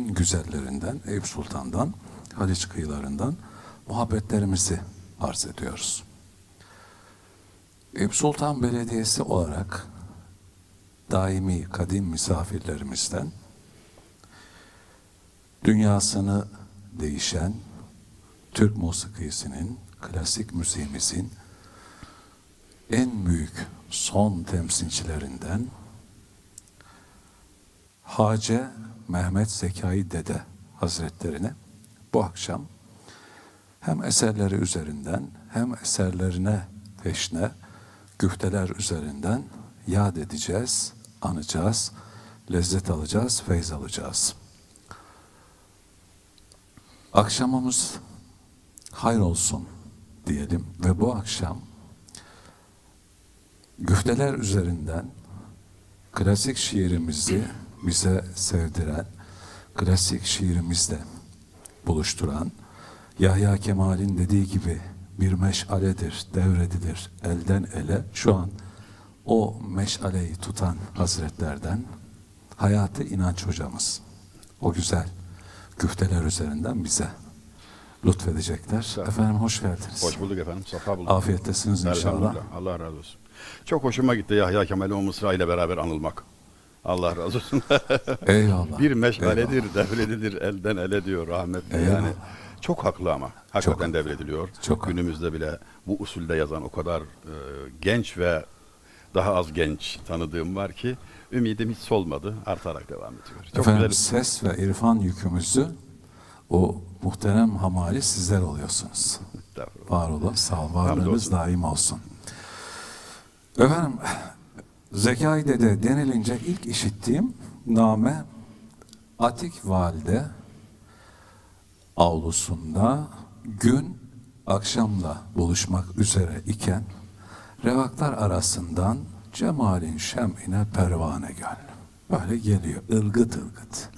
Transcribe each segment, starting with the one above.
en güzellerinden Eyüp Sultan'dan, Haliç kıyılarından muhabbetlerimizi arz ediyoruz. Eyüp Sultan Belediyesi olarak daimi kadim misafirlerimizden dünyasını değişen Türk musikisinin, klasik müziğimizin en büyük son temsilcilerinden Hace Mehmet Zekai Dede Hazretlerine bu akşam hem eserleri üzerinden hem eserlerine peşne güfteler üzerinden yad edeceğiz, anacağız, lezzet alacağız, feyz alacağız. Akşamımız hayır olsun diyelim ve bu akşam güfteler üzerinden klasik şiirimizi bize sevdiren, klasik şiirimizle buluşturan, Yahya Kemal'in dediği gibi bir meşaledir, devredilir elden ele. Şu an o meşaleyi tutan hazretlerden Hayati İnanç hocamız. O güzel güfteler üzerinden bize lütfedecekler. Efendim hoş geldiniz. Hoş bulduk efendim. Safa bulduk. Afiyettesiniz inşallah. Allah razı olsun. Çok hoşuma gitti Yahya Kemal'i o Mısra ile beraber anılmak. Allah razı olsun. Eyvallah. bir meşaledir, devredilir elden ele diyor rahmetli. Eyvallah. Yani çok haklı ama. Hakikaten Çok. devrediliyor. Çok haklı. Günümüzde bile bu usulde yazan o kadar e, genç ve daha az genç tanıdığım var ki ümidim hiç solmadı. Artarak devam ediyor. Çok Efendim güzel. ses ve irfan yükümüzü o muhterem hamali sizler oluyorsunuz. Var olun, sağ ol, varlığınız daim olsun. Efendim, Zekai Dede denilince ilk işittiğim name Atik Valide avlusunda gün akşamla buluşmak üzere iken revaklar arasından cemalin şem'ine pervane gönlüm. Böyle geliyor ılgıt ılgıt.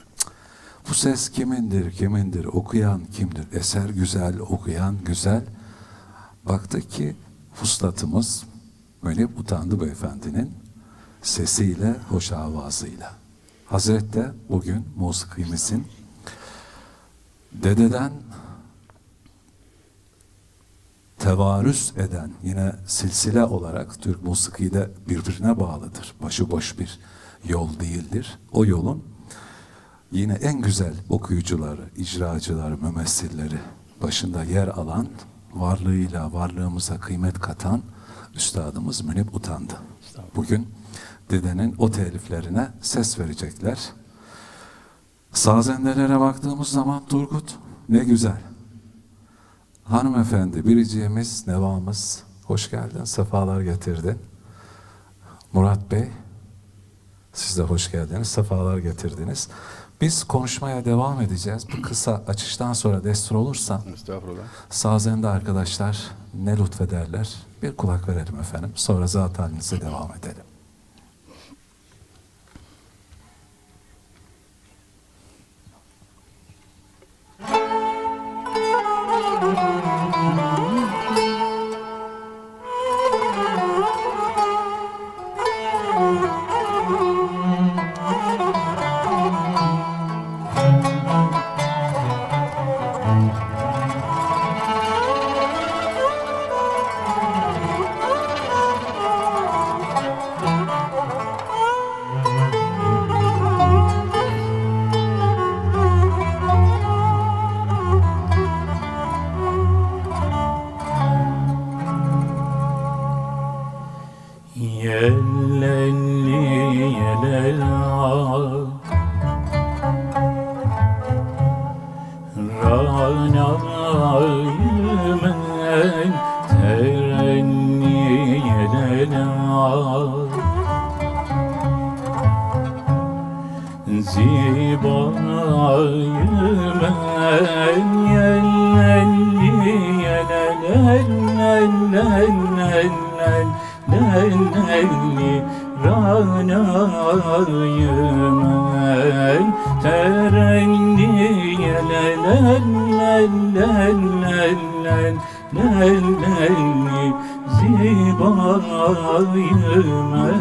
Bu ses kimindir, kimindir, okuyan kimdir? Eser güzel, okuyan güzel. Baktık ki fuslatımız Münip Utandı Beyefendinin sesiyle, hoş avazıyla. Hazret de bugün musikimizin dededen tevarüs eden yine silsile olarak Türk musikide de birbirine bağlıdır. Başıboş bir yol değildir. O yolun yine en güzel okuyucuları, icracıları, mümessilleri başında yer alan, varlığıyla varlığımıza kıymet katan üstadımız Münip Utandı. Bugün dedenin o teliflerine ses verecekler. Sazendelere baktığımız zaman Turgut ne güzel. Hanımefendi, biriciğimiz, nevamız, hoş geldin, sefalar getirdin. Murat Bey, siz de hoş geldiniz, sefalar getirdiniz. Biz konuşmaya devam edeceğiz. Bu kısa açıştan sonra destur olursa sazende arkadaşlar ne lütfederler? Bir kulak verelim efendim. Sonra zat halinize devam edelim. Zibaymen yellenli yelelellellellellellellelli ranaymen terenni yelelellellellellellelli zibaymen vay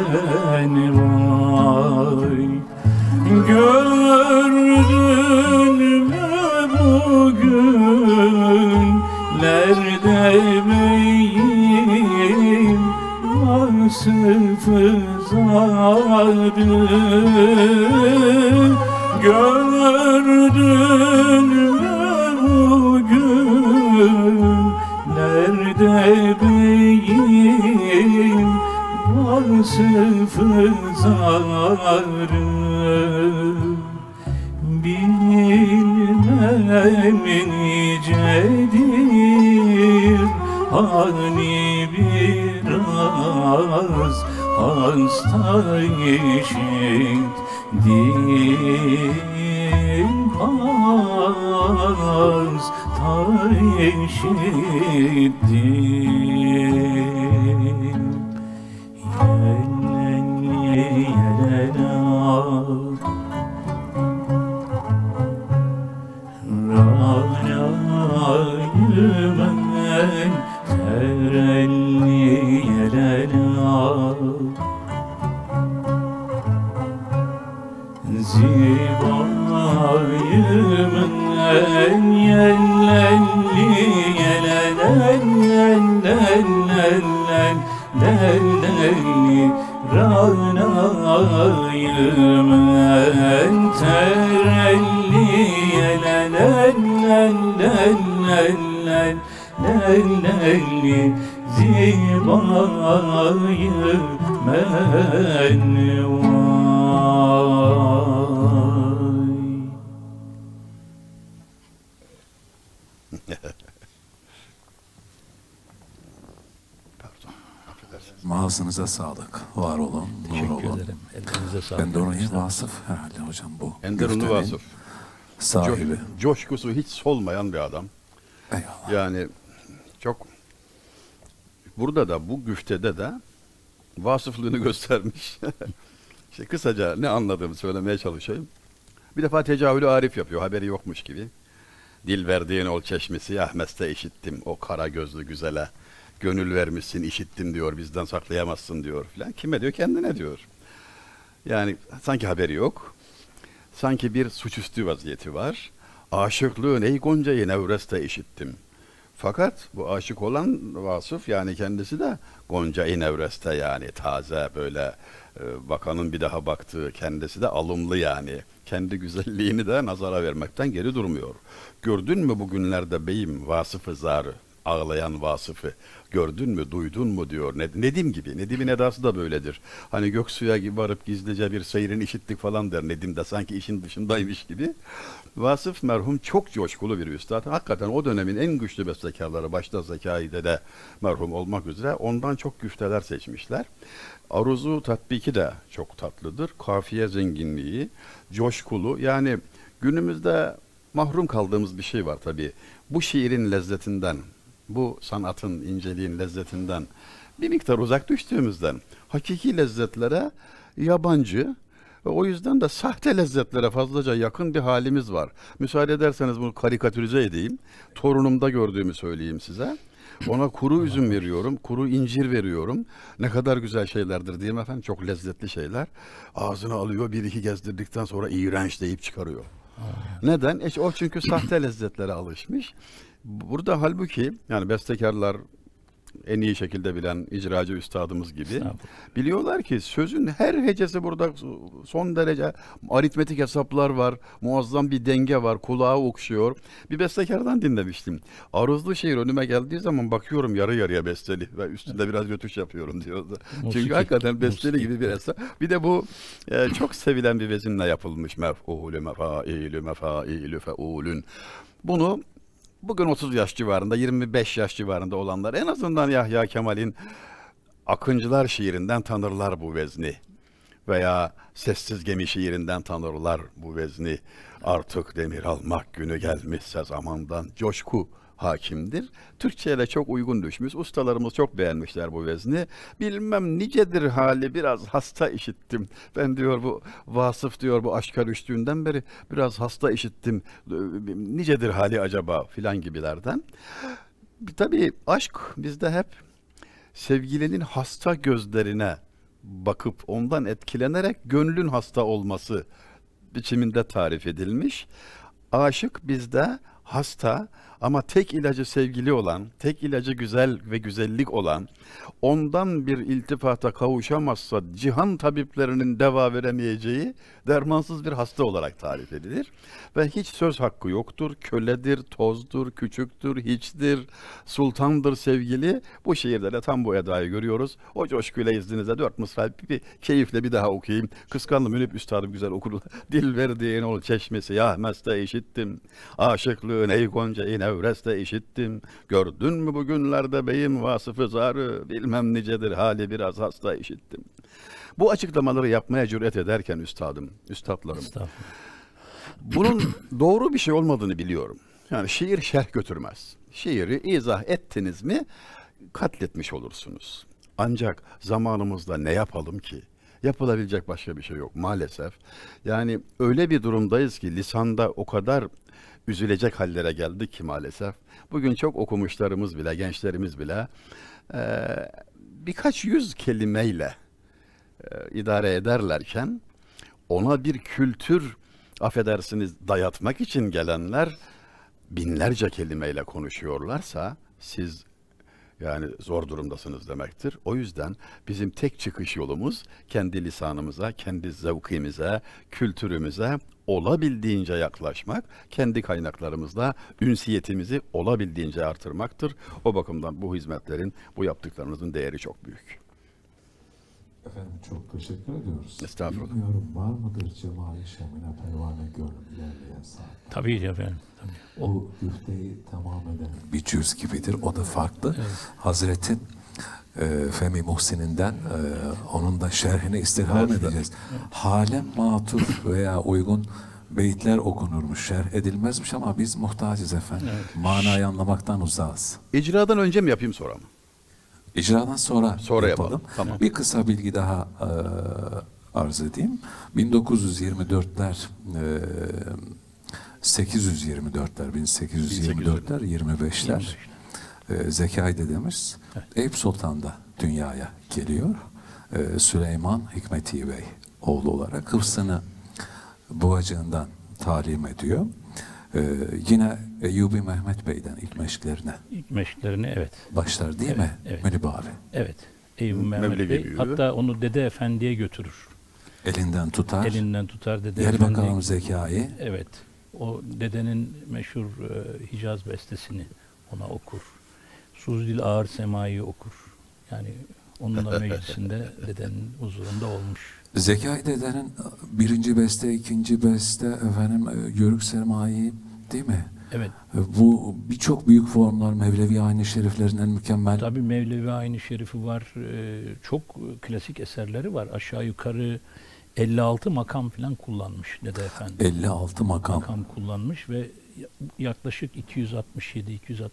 en vay. Gördün mü bugün? Nerede beyim Vasıfı zarı Gördün mü bugün? Nerede beyim Vasıfı zarı Bilmem nicedir Hani biraz hasta eşit Din hasta eşittir en yellenli yelenen Lelli ranayım en terelli yelenen Lelli zibayım en vay Ağzınıza sağlık. Var olun, nur Teşekkür olun. ederim. Elinize sağlık. Ben de onu Vasıf herhalde hocam bu. Ender Ünlü güftenin Vasıf. Sahibi. Co- coşkusu hiç solmayan bir adam. Eyvallah. Yani çok burada da bu güftede de vasıflığını göstermiş. işte kısaca ne anladığımı söylemeye çalışayım. Bir defa tecavülü arif yapıyor haberi yokmuş gibi. Dil verdiğin ol çeşmesi Ahmet'te işittim o kara gözlü güzele. Gönül vermişsin işittim diyor bizden saklayamazsın diyor filan. Kime diyor kendine diyor. Yani sanki haberi yok. Sanki bir suçüstü vaziyeti var. Aşıklığın ey Gonca'yı Nevreste işittim. Fakat bu aşık olan vasıf yani kendisi de Gonca-i Nevreste yani taze böyle e, bakanın bir daha baktığı kendisi de alımlı yani. Kendi güzelliğini de nazara vermekten geri durmuyor. Gördün mü bugünlerde beyim vasıfı zarı, ağlayan vasıfı. Gördün mü, duydun mu diyor. Ne- Nedim gibi. Nedim'in edası da böyledir. Hani Göksu'ya gibi varıp gizlice bir seyrini işittik falan der. Nedim de sanki işin dışındaymış gibi. Vasıf merhum çok coşkulu bir üstad. Hakikaten o dönemin en güçlü bestekarları başta Zekai de merhum olmak üzere ondan çok güfteler seçmişler. Aruzu tatbiki de çok tatlıdır. Kafiye zenginliği, coşkulu yani Günümüzde mahrum kaldığımız bir şey var tabii. Bu şiirin lezzetinden, bu sanatın inceliğin lezzetinden bir miktar uzak düştüğümüzden hakiki lezzetlere yabancı ve o yüzden de sahte lezzetlere fazlaca yakın bir halimiz var. Müsaade ederseniz bunu karikatürize edeyim. Torunumda gördüğümü söyleyeyim size. Ona kuru üzüm veriyorum, kuru incir veriyorum. Ne kadar güzel şeylerdir diyeyim efendim. Çok lezzetli şeyler. Ağzına alıyor, bir iki gezdirdikten sonra iğrenç deyip çıkarıyor. Neden? E, o çünkü sahte lezzetlere alışmış. Burada halbuki yani bestekarlar en iyi şekilde bilen icracı üstadımız gibi biliyorlar ki sözün her hecesi burada son derece aritmetik hesaplar var. Muazzam bir denge var. Kulağı okşuyor. Bir bestekardan dinlemiştim. Aruzlu şiir önüme geldiği zaman bakıyorum yarı yarıya besteli ve üstünde biraz götüş yapıyorum diyordu. Çünkü Musiki. hakikaten besteli Musiki. gibi bir eser. Bir de bu e, çok sevilen bir vezinle yapılmış. Mef'ulü mefailü mefailü feulün. Bunu bugün 30 yaş civarında, 25 yaş civarında olanlar en azından Yahya Kemal'in Akıncılar şiirinden tanırlar bu vezni. Veya Sessiz Gemi şiirinden tanırlar bu vezni. Artık demir almak günü gelmişse zamandan coşku hakimdir. Türkçe'yle çok uygun düşmüş. Ustalarımız çok beğenmişler bu vezni. Bilmem nicedir hali biraz hasta işittim. Ben diyor bu vasıf diyor bu aşka düştüğünden beri biraz hasta işittim. Nicedir hali acaba filan gibilerden. Tabii aşk bizde hep sevgilinin hasta gözlerine bakıp ondan etkilenerek gönlün hasta olması biçiminde tarif edilmiş. Aşık bizde hasta ama tek ilacı sevgili olan, tek ilacı güzel ve güzellik olan, ondan bir iltifata kavuşamazsa cihan tabiplerinin deva veremeyeceği dermansız bir hasta olarak tarif edilir. Ve hiç söz hakkı yoktur, köledir, tozdur, küçüktür, hiçtir, sultandır sevgili. Bu şiirde de tam bu edayı görüyoruz. O coşkuyla izninizle dört mısra bir keyifle bir daha okuyayım. Kıskandım Münip Üstadım güzel okur. Dil verdiğin ol çeşmesi ya meste işittim. Aşıklığın ey gonca ey nevreste işittim. Gördün mü bugünlerde beyim vasıfı zarı bilmem nicedir hali biraz hasta işittim. Bu açıklamaları yapmaya cüret ederken üstadım, üstadlarım bunun doğru bir şey olmadığını biliyorum. Yani şiir şerh götürmez. Şiiri izah ettiniz mi katletmiş olursunuz. Ancak zamanımızda ne yapalım ki? Yapılabilecek başka bir şey yok maalesef. Yani öyle bir durumdayız ki lisanda o kadar üzülecek hallere geldik ki maalesef. Bugün çok okumuşlarımız bile, gençlerimiz bile eee, birkaç yüz kelimeyle e, idare ederlerken ona bir kültür affedersiniz dayatmak için gelenler binlerce kelimeyle konuşuyorlarsa siz yani zor durumdasınız demektir. O yüzden bizim tek çıkış yolumuz kendi lisanımıza, kendi zevkimize, kültürümüze olabildiğince yaklaşmak, kendi kaynaklarımızla ünsiyetimizi olabildiğince artırmaktır. O bakımdan bu hizmetlerin, bu yaptıklarınızın değeri çok büyük. Efendim çok teşekkür ediyoruz. Estağfurullah. Bilmiyorum var mıdır Cemali Şemine Pervane Gönül ilerleyen saat? Tabii efendim. Tabii. O güfteyi tamam eden bir cüz gibidir. O da farklı. Hazretin e, Femi Muhsin'inden e, onun da şerhini istirham edeceğiz. Halem matur veya uygun beyitler okunurmuş, şerh edilmezmiş ama biz muhtacız efendim. Manayı anlamaktan uzağız. İcradan önce mi yapayım sonra mı? İcradan sonra, Sonra yapalım. yapalım, tamam. Bir kısa bilgi daha e, arz edeyim. 1924'ler e, 824'ler, 1824'ler, 25'ler e, Zekai dedemiz Eyüp Sultan'da dünyaya geliyor. E, Süleyman Hikmeti Bey oğlu olarak hıfzını babacığından talim ediyor. E, yine Eyyubi Mehmet Bey'den ilk meşklerine İlk meşklerini evet. başlar değil Evet, mi? evet. Münib abi. Evet. Eyüp Mehmet Mevlevi Bey. büyüğü. Hatta onu Dede Efendi'ye götürür. Elinden tutar. Elinden tutar Dede Gel Efendi. bakalım zekayı. Evet. O dedenin meşhur e, Hicaz bestesini ona okur. Suzdil Ağır Sema'yı okur. Yani onunla meclisinde dedenin huzurunda olmuş. Zekai dedenin birinci beste, ikinci beste, efendim e, Yörük Sermayi değil mi? Evet. E, Bu birçok büyük formlar Mevlevi Aynı Şeriflerin en mükemmel. Tabii Mevlevi Aynı Şerifi var. e, çok klasik eserleri var. Aşağı yukarı 56 makam falan kullanmış Dede Efendi. 56 makam. makam kullanmış ve yaklaşık 267-268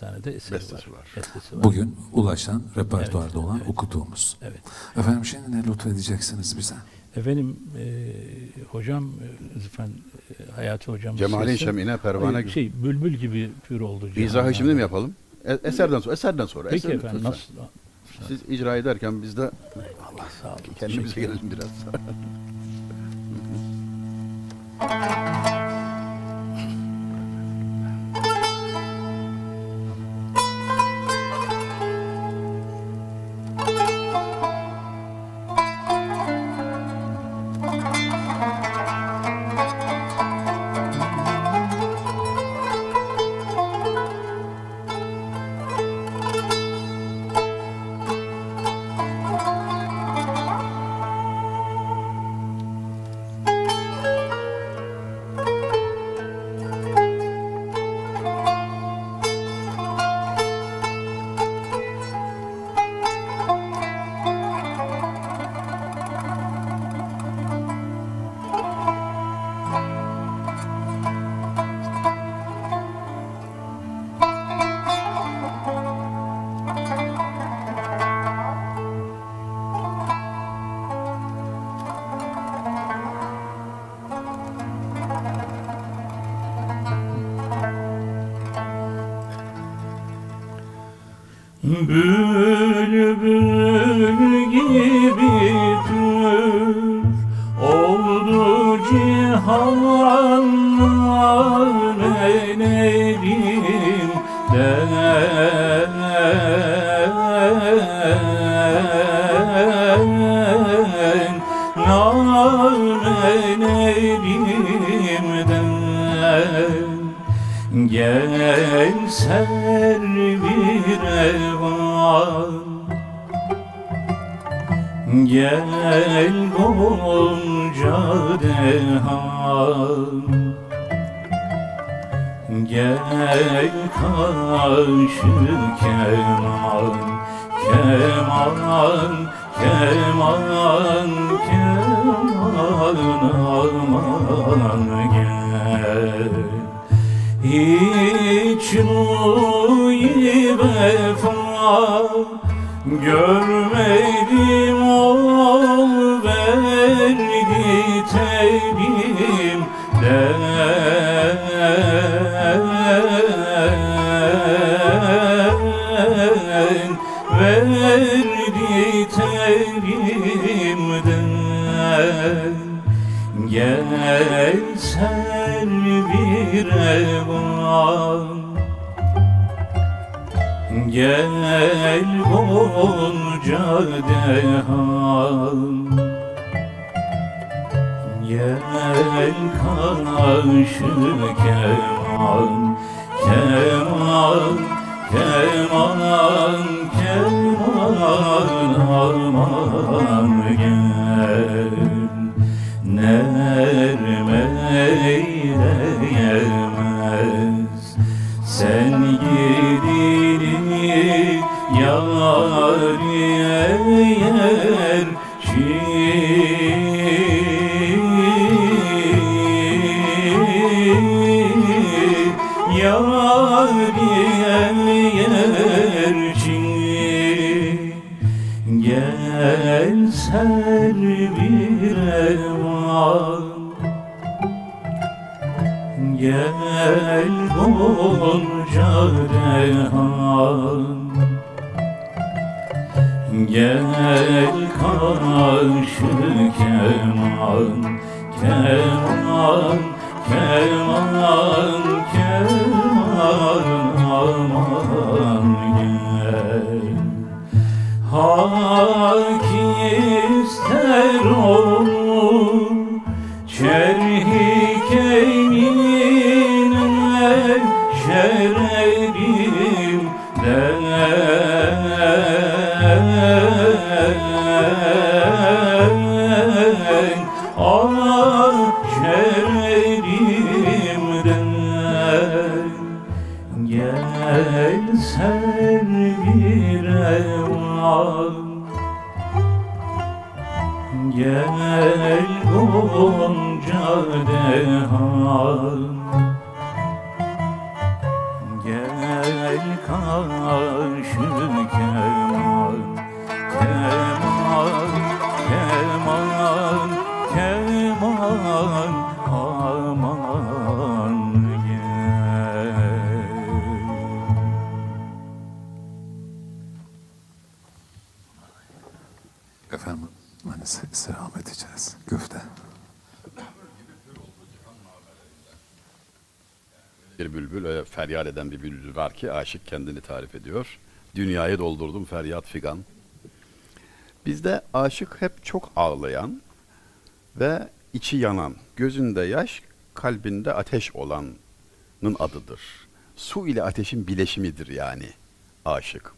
tane de eseri Bestesi var. var. Bestesi var. Bugün ulaşan repertuarda Evet, olan evet. okuduğumuz. Evet. Efendim şimdi ne lütfedeceksiniz bize? Efendim e, hocam e, lütfen e, Hayati hocam Cemal'in sesi- şemine pervane gibi. şey bülbül gibi pür oldu. İzahı şimdi mi yapalım? E- eserden sonra, eserden sonra. Peki eserden efendim sonra. nasıl? Siz icra ederken biz de Allah sağ olun. kendimize gelelim biraz. Bülbül gibi tür oldu cihanlar eylerim den nar eylerimden Gel ser Gel gonca dehan Gel karşı terimden verdi terimden. Gel sen Gel gonca dehan. Gel karşı keman Keman, keman, keman Aman gel Nermeyleyemez Sen gidini yar eğer Gel gonca dehan Gel karşı keman Keman, keman, keman Aman gel. Hak ister olur Çerhi karşı var ki aşık kendini tarif ediyor. Dünyayı doldurdum feryat figan. Bizde aşık hep çok ağlayan ve içi yanan, gözünde yaş, kalbinde ateş olanın adıdır. Su ile ateşin bileşimidir yani aşık.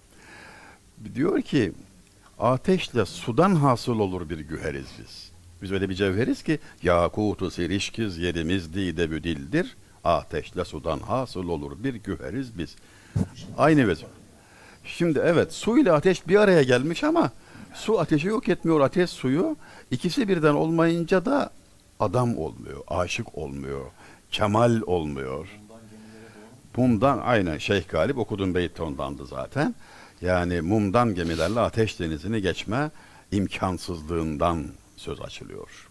Diyor ki ateşle sudan hasıl olur bir güheriz biz. Biz öyle bir cevheriz ki yakutu sirişkiz yerimiz dide büdildir. Ateşle sudan hasıl olur bir güheriz biz. Aynı vezir. Şimdi evet su ile ateş bir araya gelmiş ama su ateşi yok etmiyor ateş suyu. İkisi birden olmayınca da adam olmuyor, aşık olmuyor, kemal olmuyor. Mumdan aynen Şeyh Galip okudun beyt ondandı zaten. Yani mumdan gemilerle ateş denizini geçme imkansızlığından söz açılıyor.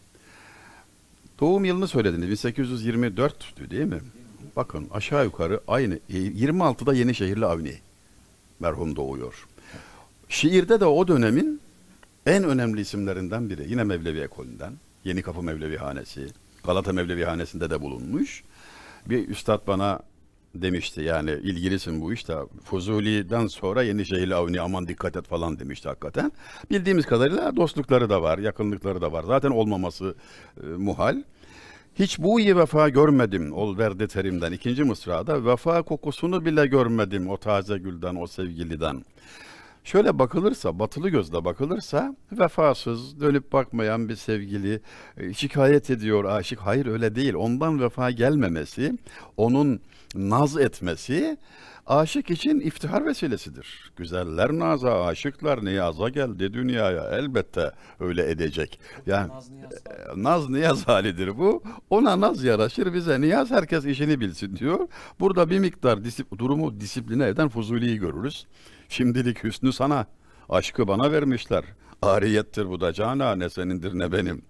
Doğum yılını söylediniz. 1824'tü değil mi? Bakın aşağı yukarı aynı. e, 26'da Yenişehirli Avni merhum doğuyor. Şiirde de o dönemin en önemli isimlerinden biri. Yine Mevlevi ekolünden. Yeni Kapı Mevlevi Hanesi. Galata Mevlevi Hanesi'nde de bulunmuş. Bir üstad bana demişti yani ilgilisin bu işte. Fuzuli'den sonra Yenişehirli Avni aman dikkat et falan demişti hakikaten. Bildiğimiz kadarıyla dostlukları da var, yakınlıkları da var. Zaten olmaması e, muhal. Hiç bu iyi vefa görmedim ol verdi terimden. İkinci mısrada vefa kokusunu bile görmedim o taze gülden, o sevgiliden. Şöyle bakılırsa, batılı gözle bakılırsa vefasız, dönüp bakmayan bir sevgili e, şikayet ediyor aşık. Hayır öyle değil. Ondan vefa gelmemesi, onun naz etmesi aşık için iftihar vesilesidir. Güzeller naza, aşıklar niyaza geldi dünyaya. Elbette öyle edecek. Yani e, naz niyaz halidir bu. Ona naz yaraşır bize niyaz herkes işini bilsin diyor. Burada bir miktar disip, durumu disipline eden Fuzuli'yi görürüz. Şimdilik hüsnü sana, aşkı bana vermişler. Ariyettir bu da cana, ne senindir ne benim.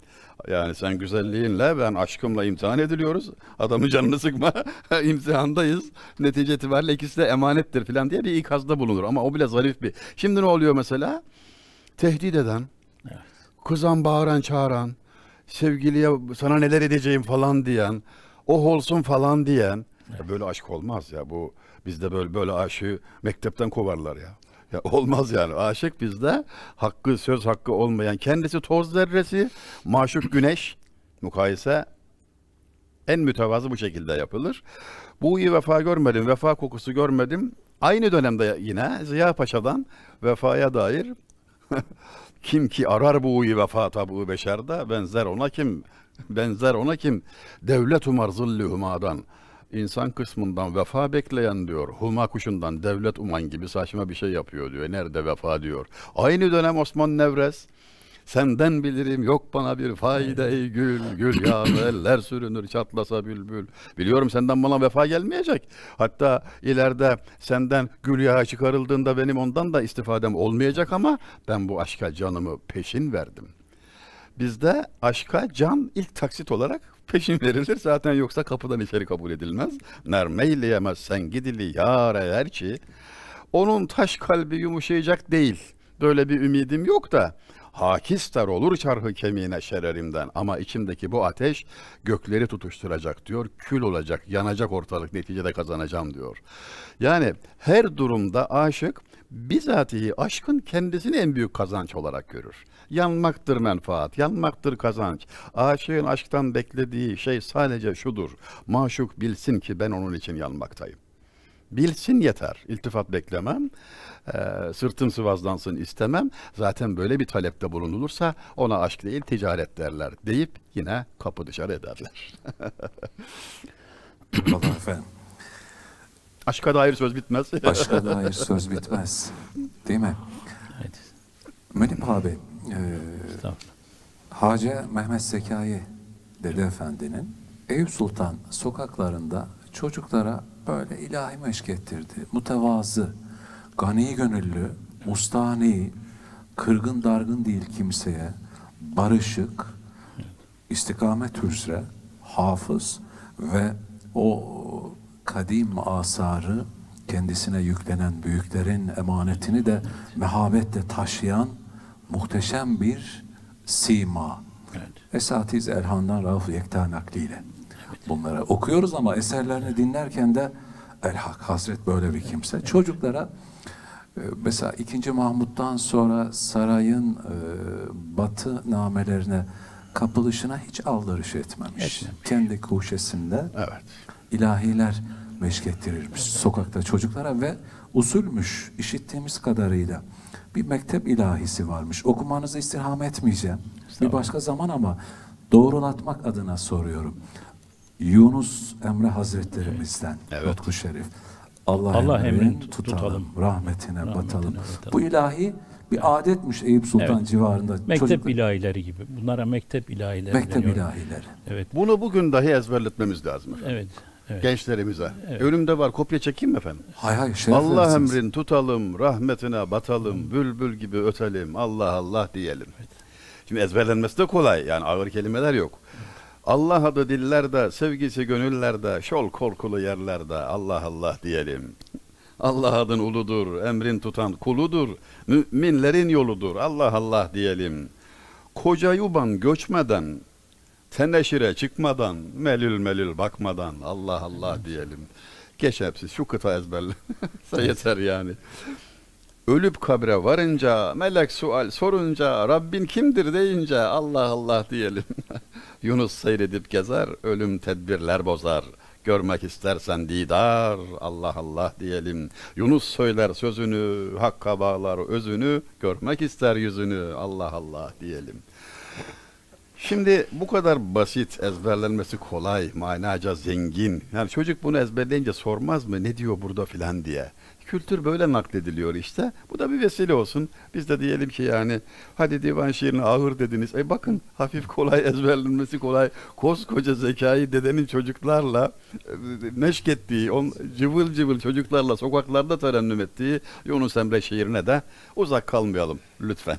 Yani sen güzelliğinle ben aşkımla imtihan ediliyoruz. Adamın canını sıkma, imtihandayız. Netice itibariyle ikisi de emanettir falan diye bir ikazda bulunur. Ama o bile zarif bir. Şimdi ne oluyor mesela? Tehdit eden, kızan bağıran çağıran, sevgiliye sana neler edeceğim falan diyen, oh olsun falan diyen. Ya böyle aşk olmaz ya bu bizde böyle böyle aşığı mektepten kovarlar ya. Ya olmaz yani. Aşık bizde hakkı söz hakkı olmayan kendisi toz zerresi, maşuk güneş mukayese en mütevazı bu şekilde yapılır. Bu iyi vefa görmedim, vefa kokusu görmedim. Aynı dönemde yine Ziya Paşa'dan vefaya dair kim ki arar bu iyi vefa tabu beşerde benzer ona kim? Benzer ona kim? Devlet umar zilli humadan. İnsan kısmından vefa bekleyen diyor. Huma kuşundan devlet uman gibi saçma bir şey yapıyor diyor. Nerede vefa diyor. Aynı dönem Osman Nevres. Senden bilirim yok bana bir fayda ey gül gül ya eller sürünür çatlasa bülbül. Biliyorum senden bana vefa gelmeyecek. Hatta ileride senden gül yağı çıkarıldığında benim ondan da istifadem olmayacak ama ben bu aşka canımı peşin verdim. Bizde aşka can ilk taksit olarak peşin verilir. Zaten yoksa kapıdan içeri kabul edilmez. Nermeyleyemezsen gidili yar eğer ki onun taş kalbi yumuşayacak değil. Böyle bir ümidim yok da hakistar olur çarhı kemiğine şererimden ama içimdeki bu ateş gökleri tutuşturacak diyor. Kül olacak, yanacak ortalık neticede kazanacağım diyor. Yani her durumda aşık bizatihi aşkın kendisini en büyük kazanç olarak görür. Yanmaktır menfaat, yanmaktır kazanç. Aşığın aşktan beklediği şey sadece şudur. Maşuk bilsin ki ben onun için yanmaktayım. Bilsin yeter. İltifat beklemem. Ee, sırtım sıvazlansın istemem. Zaten böyle bir talepte bulunulursa ona aşk değil ticaret derler deyip yine kapı dışarı ederler. Efendim. Aşka dair söz bitmez. Başka dair söz bitmez. Değil mi? Evet. Münip abi, e. Hacı Mehmet Zekai Dede Efendi'nin Eyüp Sultan sokaklarında çocuklara böyle ilahi meşk ettirdi. Mütevazı, gani gönüllü, mustani, kırgın dargın değil kimseye, barışık, istikamet üzere, hafız ve o kadim asarı kendisine yüklenen büyüklerin emanetini de mehabetle taşıyan muhteşem bir sima. Evet. Esatiz Elhan'dan Rauf Yekta nakliyle. Bunları okuyoruz ama eserlerini dinlerken de Elhak Hazret böyle bir kimse. Çocuklara e, mesela 2. Mahmut'tan sonra sarayın e, batı namelerine kapılışına hiç aldırış etmemiş. Etmemiş. Kendi kuşesinde Evet. ilahiler meşk ettirirmiş sokakta çocuklara ve usulmüş işittiğimiz kadarıyla bir mektep ilahisi varmış. Okumanızı istirham etmeyeceğim. Bir başka zaman ama doğrulatmak adına soruyorum. Yunus Emre Hazretlerimizden Evet. Lütfü Şerif. Allah, Allah emrin emrin tutalım, tutalım. rahmetine, Rahmetine batalım. batalım. Bu ilahi bir adetmiş Eyüp Sultan Evet. civarında. Mektep Çocuk- ilahileri gibi. Bunlara mektep ilahileri mektep deniyor. ilahileri. Evet. Bunu bugün dahi ezberletmemiz lazım efendim. Evet. Evet. Gençlerimize. Evet. Önümde var kopya çekeyim mi efendim? Hay hay Allah emrin tutalım, rahmetine batalım, bülbül gibi ötelim, Allah Allah diyelim. Şimdi ezberlenmesi de kolay yani ağır kelimeler yok. Allah adı dillerde, sevgisi gönüllerde, şol korkulu yerlerde Allah Allah diyelim. Allah adın uludur, emrin tutan kuludur, müminlerin yoludur, Allah Allah diyelim. Koca yuban göçmeden, teneşire çıkmadan, melül melül bakmadan Allah Allah diyelim. Geç hepsi şu kıta ezberle. yeter yani. Ölüp kabre varınca, melek sual sorunca, Rabbin kimdir deyince Allah Allah diyelim. Yunus seyredip gezer, ölüm tedbirler bozar. Görmek istersen didar, Allah Allah diyelim. Yunus söyler sözünü, hakka bağlar özünü, görmek ister yüzünü, Allah Allah diyelim. Şimdi bu kadar basit, ezberlenmesi kolay, manaca zengin. Yani çocuk bunu ezberleyince sormaz mı ne diyor burada filan diye. Kültür böyle naklediliyor işte. Bu da bir vesile olsun. Biz de diyelim ki yani hadi divan şiirini ağır dediniz. E bakın hafif kolay ezberlenmesi kolay. Koskoca zekayı dedenin çocuklarla e, meşk ettiği, on, cıvıl cıvıl çocuklarla sokaklarda terennüm ettiği Yunus Emre şiirine de uzak kalmayalım lütfen.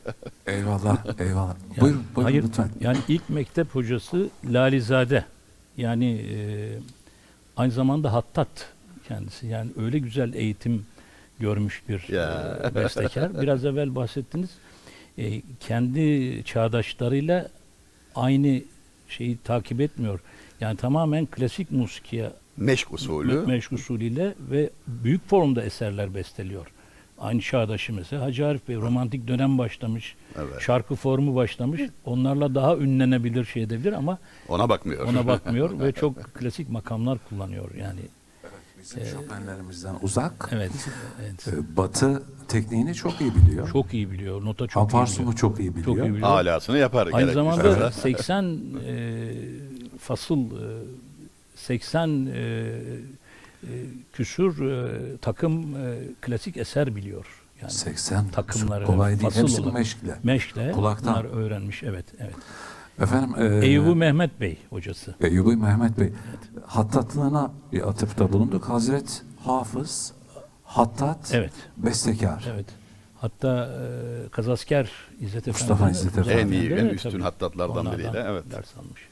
Eyvallah, eyvallah. Yani- buyurun, buyurun hayır, lütfen. Yani ilk mektep hocası Lalizade. Yani e, aynı zamanda hattat kendisi. Yani öyle güzel eğitim görmüş bir Ya. e, bestekar. Biraz evvel bahsettiniz. E, kendi çağdaşlarıyla aynı şeyi takip etmiyor. Yani tamamen klasik musikiye Meşk usulü. me- meşk usulüyle ve büyük formda eserler besteliyor. Aynı çağdaşı mesela Hacı Arif Bey romantik dönem başlamış. Evet. Şarkı formu başlamış. Onlarla daha ünlenebilir şey edebilir ama Ona bakmıyor. ona bakmıyor ve çok klasik makamlar kullanıyor yani. Bizim Chopin'lerimizden uzak. Evet. evet. e, Batı tekniğini çok iyi biliyor. Çok iyi biliyor. Nota çok iyi Aparsumu biliyor. çok iyi biliyor. Çok iyi biliyor. Alasını yapar. Aynı zamanda 80 e, fasıl e, 80 e, e, küsür e, takım e, klasik eser biliyor. Yani 80 takımları kolay değil. fasıl olarak. meşkle. meşkle Kulaktan. bunlar öğrenmiş. Evet, evet. Efendim e, Eyüp Mehmet Bey hocası. Eyyubi Mehmet Bey hattatlığına bir atıfta bulunduk. Hazret Hafız Hattat Evet. Bestekar. Evet. Hatta e, Kazasker İzzet Mustafa Efendi. İzzet Efendi. En iyi, en Evet, üstün tabii. hattatlardan biriydi, evet. Ders almış.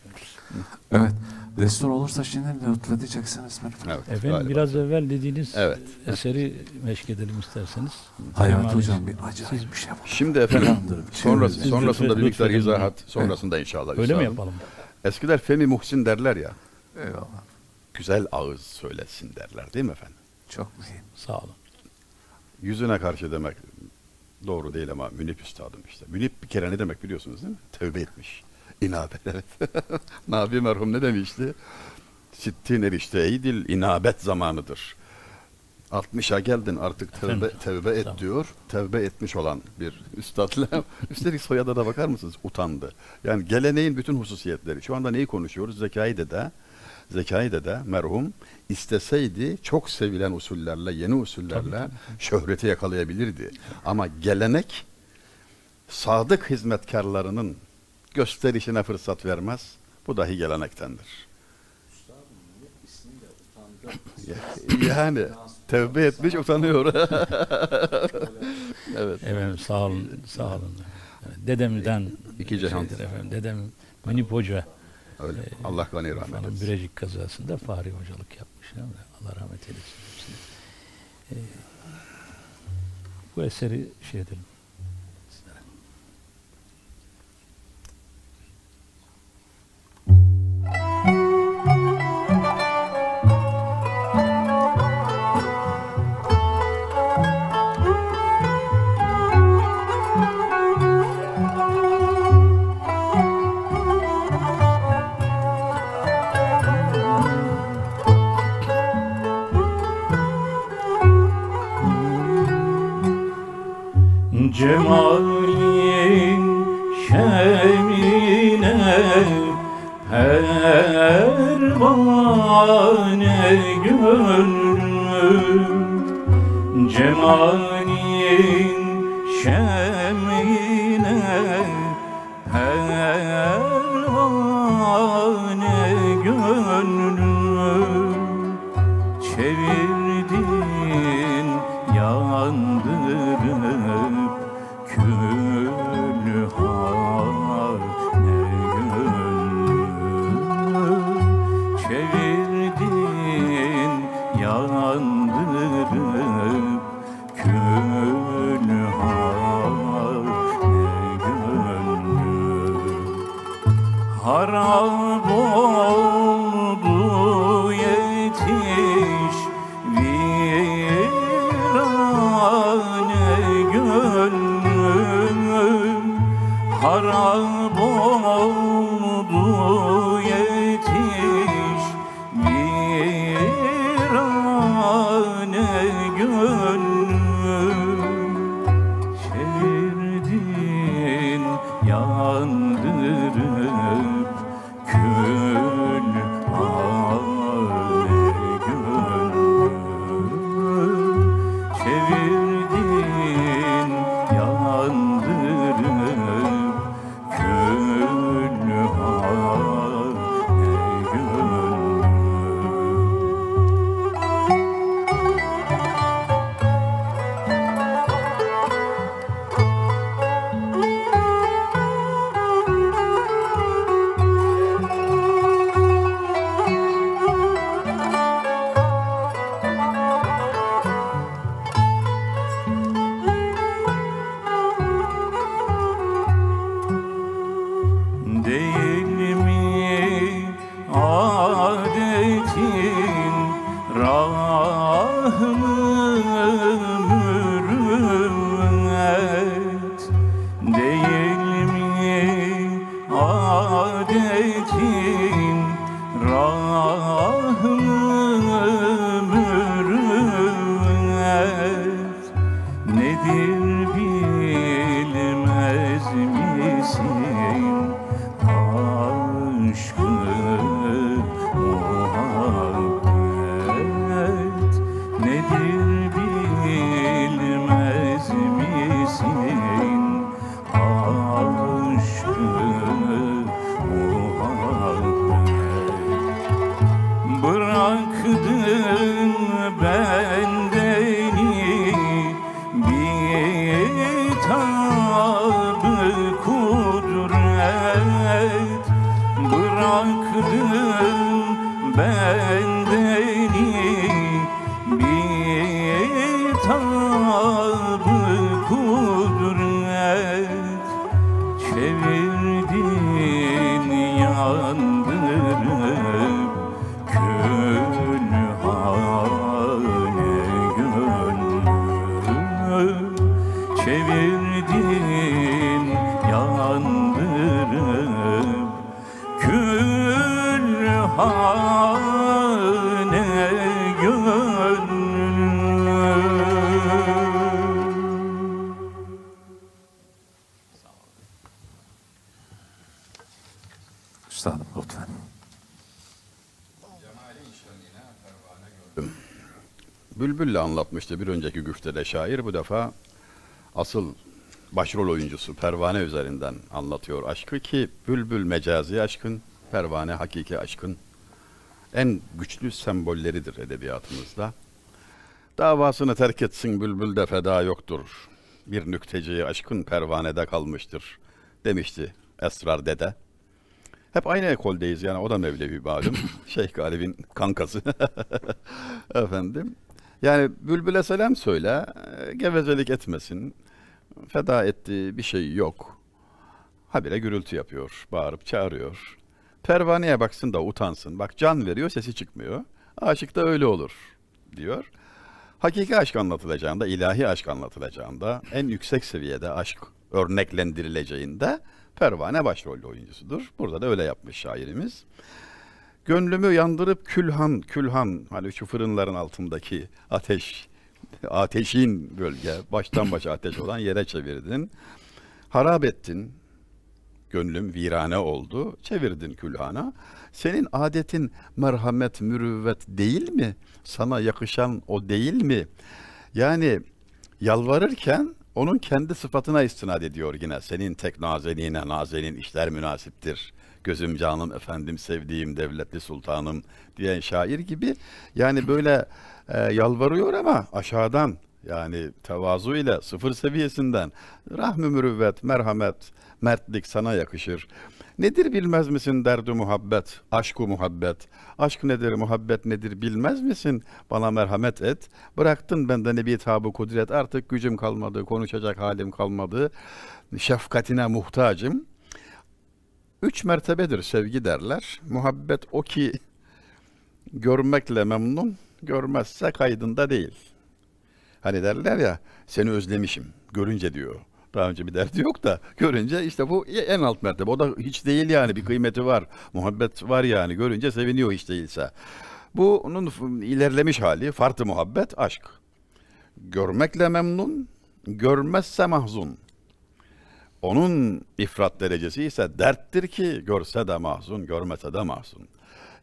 Evet. Destur olursa şimdi lütfedeceksiniz beni. Evet, Efendim galiba. biraz evvel dediğiniz Evet. eseri meşk edelim isterseniz. Hayat hocam bir acayip bir şey var. Şimdi efendim şey sonrası, oluyor. sonrasında bir miktar izahat, sonrasında inşallah. Öyle mi yapalım? Eskiler Femi Muhsin derler ya, Eyvallah. güzel ağız söylesin derler değil mi efendim? Çok mühim. Sağ olun. Yüzüne karşı demek doğru değil ama münip üstadım işte. Münip bir kere ne demek biliyorsunuz değil mi? Tövbe etmiş. İnabet evet. Nabi merhum ne demişti? Sittin erişte ey dil inabet zamanıdır. 60'a geldin artık Efendim, tövbe et tamam. diyor. Tövbe etmiş olan bir üstadla. Üstelik soyada da bakar mısınız? Utandı. Yani geleneğin bütün hususiyetleri. Şu anda neyi konuşuyoruz? Zekai dede, Zekai dede merhum isteseydi çok sevilen usullerle, yeni usullerle şöhreti yakalayabilirdi. Ama gelenek sadık hizmetkarlarının gösterişine fırsat vermez. Bu dahi gelenektendir. Ya- yani tevbe etmiş utanıyor. evet. Efendim sağ olun, sağ olun. Dedemden İki cihan. efendim. Dedem Münip Hoca Öyle. Allah gani rahmet etsin. Birecik kazasında fahri hocalık yapmış. Allah rahmet eylesin. Ee, bu eseri şey edelim. Cemalin şemine pervane gönlüm. Cemalin şemine anlatmıştı bir önceki güftede şair. Bu defa asıl başrol oyuncusu Pervane üzerinden anlatıyor aşkı ki Bülbül mecazi aşkın, Pervane hakiki aşkın en güçlü sembolleridir edebiyatımızda. Davasını terk etsin bülbül de feda yoktur. Bir nükteciyi aşkın pervanede kalmıştır demişti Esrar Dede. Hep aynı ekoldeyiz yani o da Mevlevi malum. Şeyh Galip'in kankası. Efendim. Yani bülbüle selam söyle, e, gevezelik etmesin. Feda ettiği bir şey yok. Habire gürültü yapıyor, bağırıp çağırıyor. Pervaneye baksın da utansın. Bak can veriyor, sesi çıkmıyor. Aşık da öyle olur diyor. Hakiki aşk anlatılacağında, ilahi aşk anlatılacağında, en yüksek seviyede aşk örneklendirileceğinde Pervane başrol oyuncusudur. Burada da öyle yapmış şairimiz. Gönlümü yandırıp külhan, külhan, hani şu fırınların altındaki ateş, ateşin gölge, baştan başa ateş olan yere çevirdin. Harap ettin, gönlüm virane oldu, çevirdin külhana. Senin adetin merhamet, mürüvvet değil mi? Sana yakışan o değil mi? Yani yalvarırken onun kendi sıfatına istinad ediyor yine. Senin tek nazenine nazenin işler münasiptir. Gözüm canım efendim sevdiğim devletli sultanım diyen şair gibi. Yani böyle e, yalvarıyor ama aşağıdan yani tevazu ile sıfır seviyesinden rahmi mürüvvet, merhamet, mertlik sana yakışır. Nedir bilmez misin derdi muhabbet, aşku muhabbet. Aşk nedir, muhabbet nedir bilmez misin? Bana merhamet et. Bıraktın benden bir tabu kudret. Artık gücüm kalmadı, konuşacak halim kalmadı. Şefkatine muhtacım. Üç mertebedir sevgi derler. Muhabbet o ki görmekle memnun, görmezse kaydında değil. Hani derler ya seni özlemişim görünce diyor. Daha önce bir derdi yok da görünce işte bu en alt mertebe. O da hiç değil yani bir kıymeti var. Muhabbet var yani görünce seviniyor hiç değilse. Bu onun ilerlemiş hali farklı muhabbet aşk. Görmekle memnun, görmezse mahzun. Onun ifrat derecesi ise derttir ki görse de mahzun, görmese de mahzun.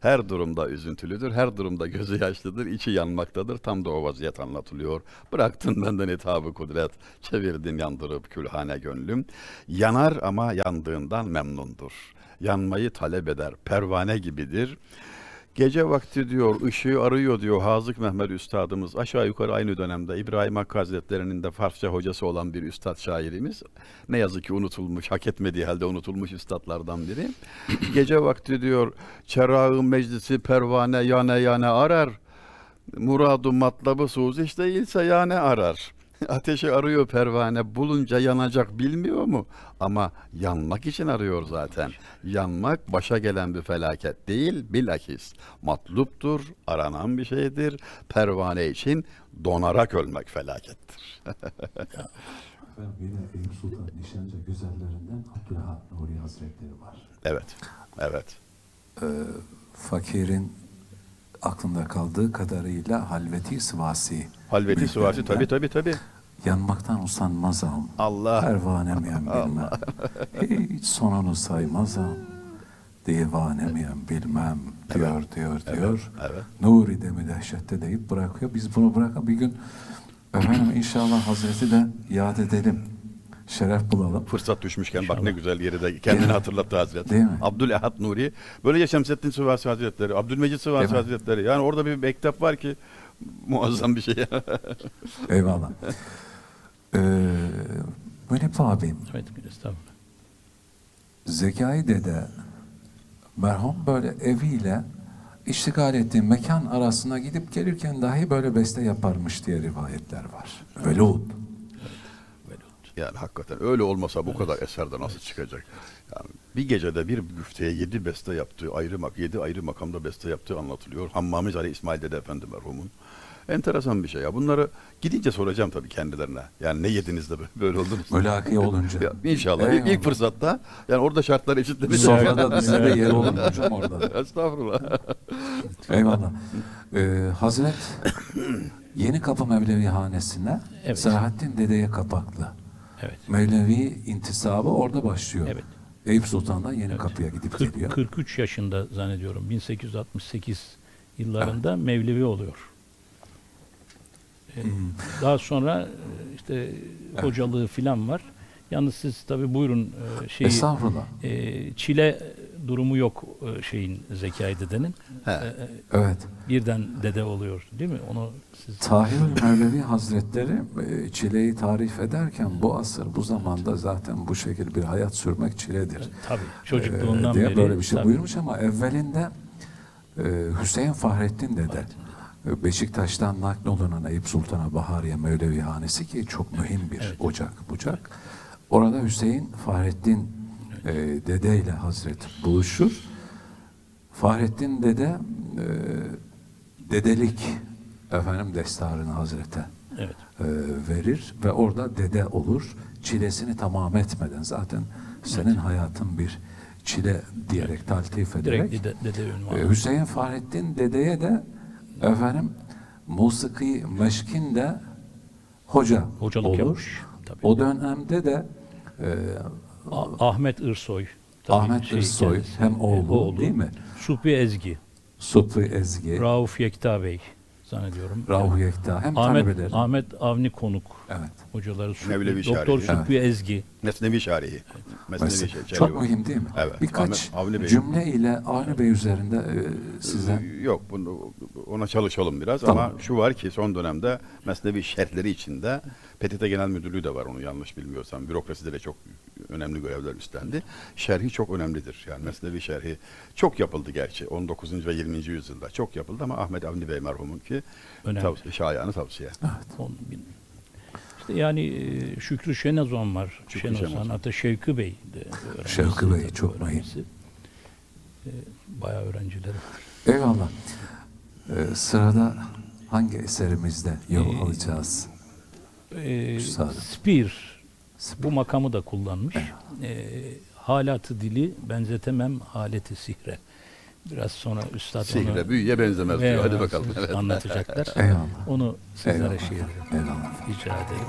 Her durumda üzüntülüdür, her durumda gözü yaşlıdır, içi yanmaktadır. Tam da o vaziyet anlatılıyor. Bıraktın benden hitabı kudret, çevirdin yandırıp külhane gönlüm. Yanar ama yandığından memnundur. Yanmayı talep eder, pervane gibidir. Gece vakti diyor, ışığı arıyor diyor Hazık Mehmet Üstadımız. Aşağı yukarı aynı dönemde İbrahim Hakkı Hazretleri'nin de Farsça hocası olan bir üstad şairimiz. Ne yazık ki unutulmuş, hak etmediği halde unutulmuş üstadlardan biri. Gece vakti diyor, çerağı meclisi pervane yane yane arar. Muradu matlabı suz işte değilse yane arar. Ateşi arıyor pervane bulunca yanacak bilmiyor mu? Ama yanmak için arıyor zaten. Yanmak başa gelen bir felaket değil bilakis matluptur, aranan bir şeydir. Pervane için donarak ölmek felakettir. Yine Eyüp Sultan Nişancı güzellerinden Abdülhamid Nuri Hazretleri var. Evet, evet. Ee, fakirin aklında kaldığı kadarıyla halveti sıvasi. Halveti sıvası tabi tabi tabi. Yanmaktan usanmazam. Allah. Pervanemiyem bilmem. Hiç sonunu saymazam. Divanemiyem bilmem diyor diyor diyor. evet. Nuri demi dehşette deyip bırakıyor. Biz bunu bırakalım bir gün efendim inşallah Hazreti de yad edelim. Şeref bulalım. Fırsat düşmüşken bak ne güzel yeri de kendini Değil mi? hatırlattı Hazret. Değil mi? Abdülehad Nuri. Böylece Şemsettin Sıvasi Hazretleri, Abdülmecid mi? Hazretleri. Yani orada bir mektep var ki muazzam bir şey. Eyvallah. Ee, Münip abim Evet, estağfurullah. Zekai dede merhum böyle eviyle iştigal ettiği mekan arasına gidip gelirken dahi böyle beste yaparmış diye rivayetler var. Velud. Yani hakikaten öyle olmasa bu kadar eserde nasıl çıkacak? Yani bir gecede bir güfteye yedi beste yaptığı ayrı mak yedi ayrı makamda beste yaptığı anlatılıyor. Hammamiz Ali İsmail Dede Efendi merhumun. Enteresan bir şey ya. Bunları gidince soracağım tabii kendilerine. Yani ne yediniz de böyle oldunuz? Mülaki olunca. Ya, İnşallah. İlk, ilk Eyvallah. fırsatta yani orada şartlar eşitlenecek. Sonra da bize de yer olur hocam orada? da? Estağfurullah. Eyvallah. Ee, Hazret Yeni Kapı Mevlevi Hanesi'ne Evet. Selahattin Dede'ye kapaklı. Evet. Mevlevi intisabı orada başlıyor. Evet. Eyüp Sultan'dan Yeni Kapı'ya gidip 40 geliyor. 43 yaşında zannediyorum 1868 yıllarında Mevlevi oluyor. Ee, Hmm. Daha sonra e, işte hocalığı filan var. Yalnız siz tabii buyurun e, şeyi e, çile durumu yok şeyin Zekai dedenin. He. Evet. birden dede oluyor değil mi? Onu siz Tahirül Mevlevi Hazretleri e, çileyi tarif ederken bu asır, bu zamanda zaten bu şekilde bir hayat sürmek çiledir. tabii çocukluğundan diye beri böyle bir şey tabii. buyurmuş ama evvelinde e, Hüseyin Fahrettin dede e, Beşiktaş'tan naklolunan Eyüp Sultan'a Bahariye Mevlevi Hanesi ki çok mühim bir Evet. ocak bucak. Orada Hüseyin Fahrettin e, dede ile Hazret buluşur. Fahrettin dede e, dedelik efendim destarını Hazret'e Evet. e, verir ve orada dede olur. Çilesini tamam etmeden zaten senin hayatın bir çile diyerek taltif ederek Direkt dede, dede ünvanı. e, Hüseyin Fahrettin dedeye de efendim musiki meşkin de hoca Hocalık olur. yapmış. Tabii. O dönemde de e, Ahmet Irsoy. tabii Ahmet şey Irsoy hem e, oğlu, değil mi? Supi Ezgi, Supri Ezgi, Rauf Yekta Bey zannediyorum. Rahu Yekta hem Ahmet. Ahmet Avni Konuk. Evet. Hocaları Mevlevi Doktor Şarihi. Supi Ezgi. Mesnevi şarihi. Mesnevi şarihi. çok mühim değil mi? Evet. Birkaç Avni Bey. cümle ile Avni Bey üzerinde e, size Ee, Yok bunu ona çalışalım biraz Tamam. ama şu var ki son dönemde Mesnevi şerhleri içinde PTT Genel Müdürlüğü de var onu yanlış bilmiyorsam. Bürokraside de çok önemli görevler üstlendi. Şerhi çok önemlidir. Yani Mesnevi şerhi çok yapıldı gerçi. 19. ve 20. yüzyılda çok yapıldı ama Ahmet Avni Bey merhumun ki tavsiye, şayanı tavsiye. Bin. İşte yani e, Şükrü Şenazon var. Şükrü. Şenazon. Hatta Şevki Bey de Şevki Bey çok öğrencisi. E, bayağı öğrencileri var. Eyvallah. Ee, sırada hangi eserimizde yol Ee, alacağız? E, Üstadım. Spear bu makamı da kullanmış. E, halatı dili benzetemem haleti sihre. Biraz sonra üstad Sihre, onu büyüye benzemez diyor. Hadi bakalım. Evet. anlatacaklar. Eyvallah. Onu sizlere Eyvallah. şey ederim. Eyvallah. Rica ederim.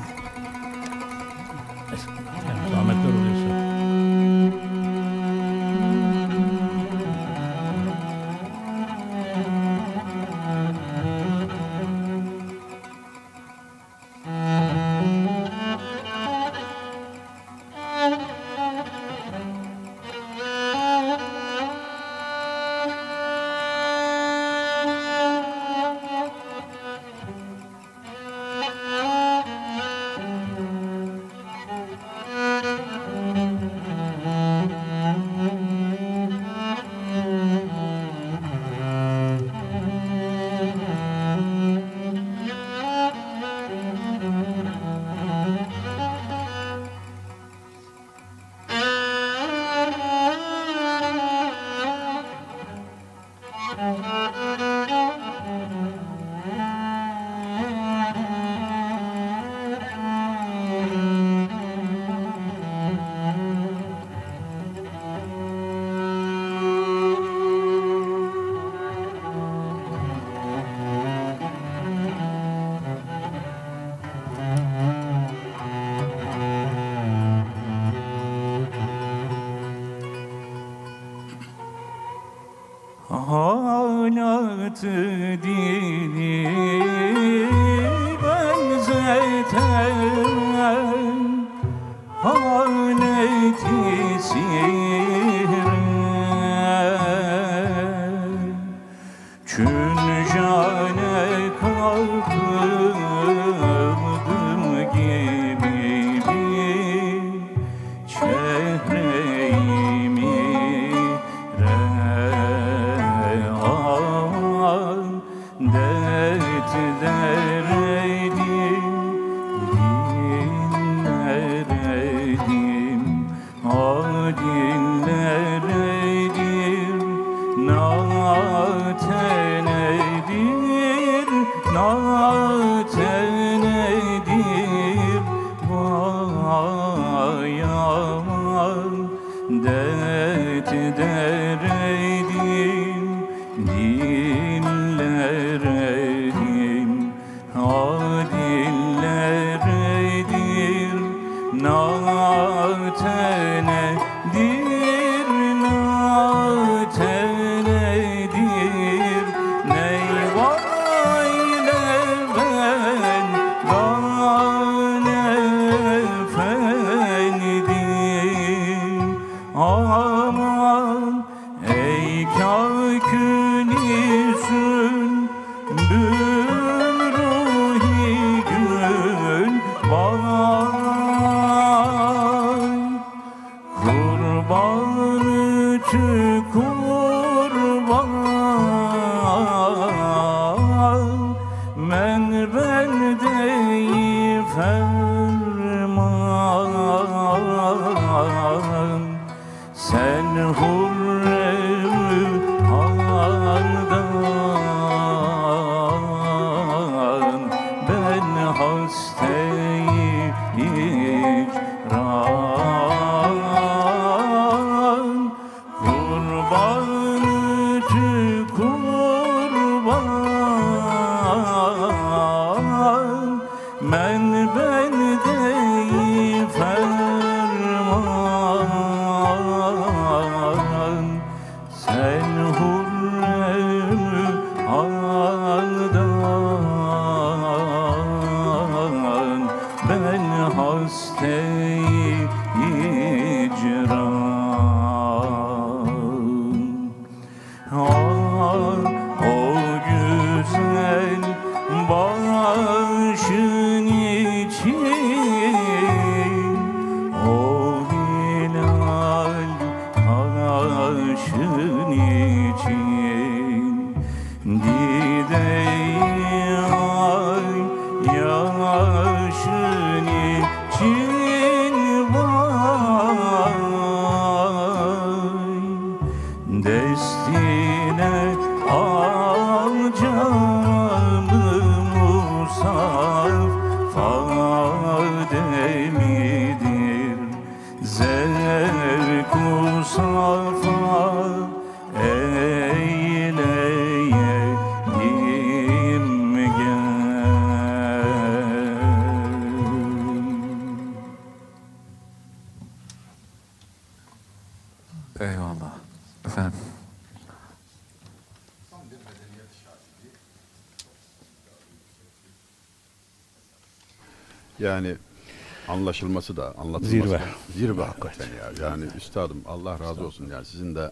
Anlaşılması da anlatılması Zirve. da zirve hakikaten ya. Yani üstadım Allah razı olsun yani sizin de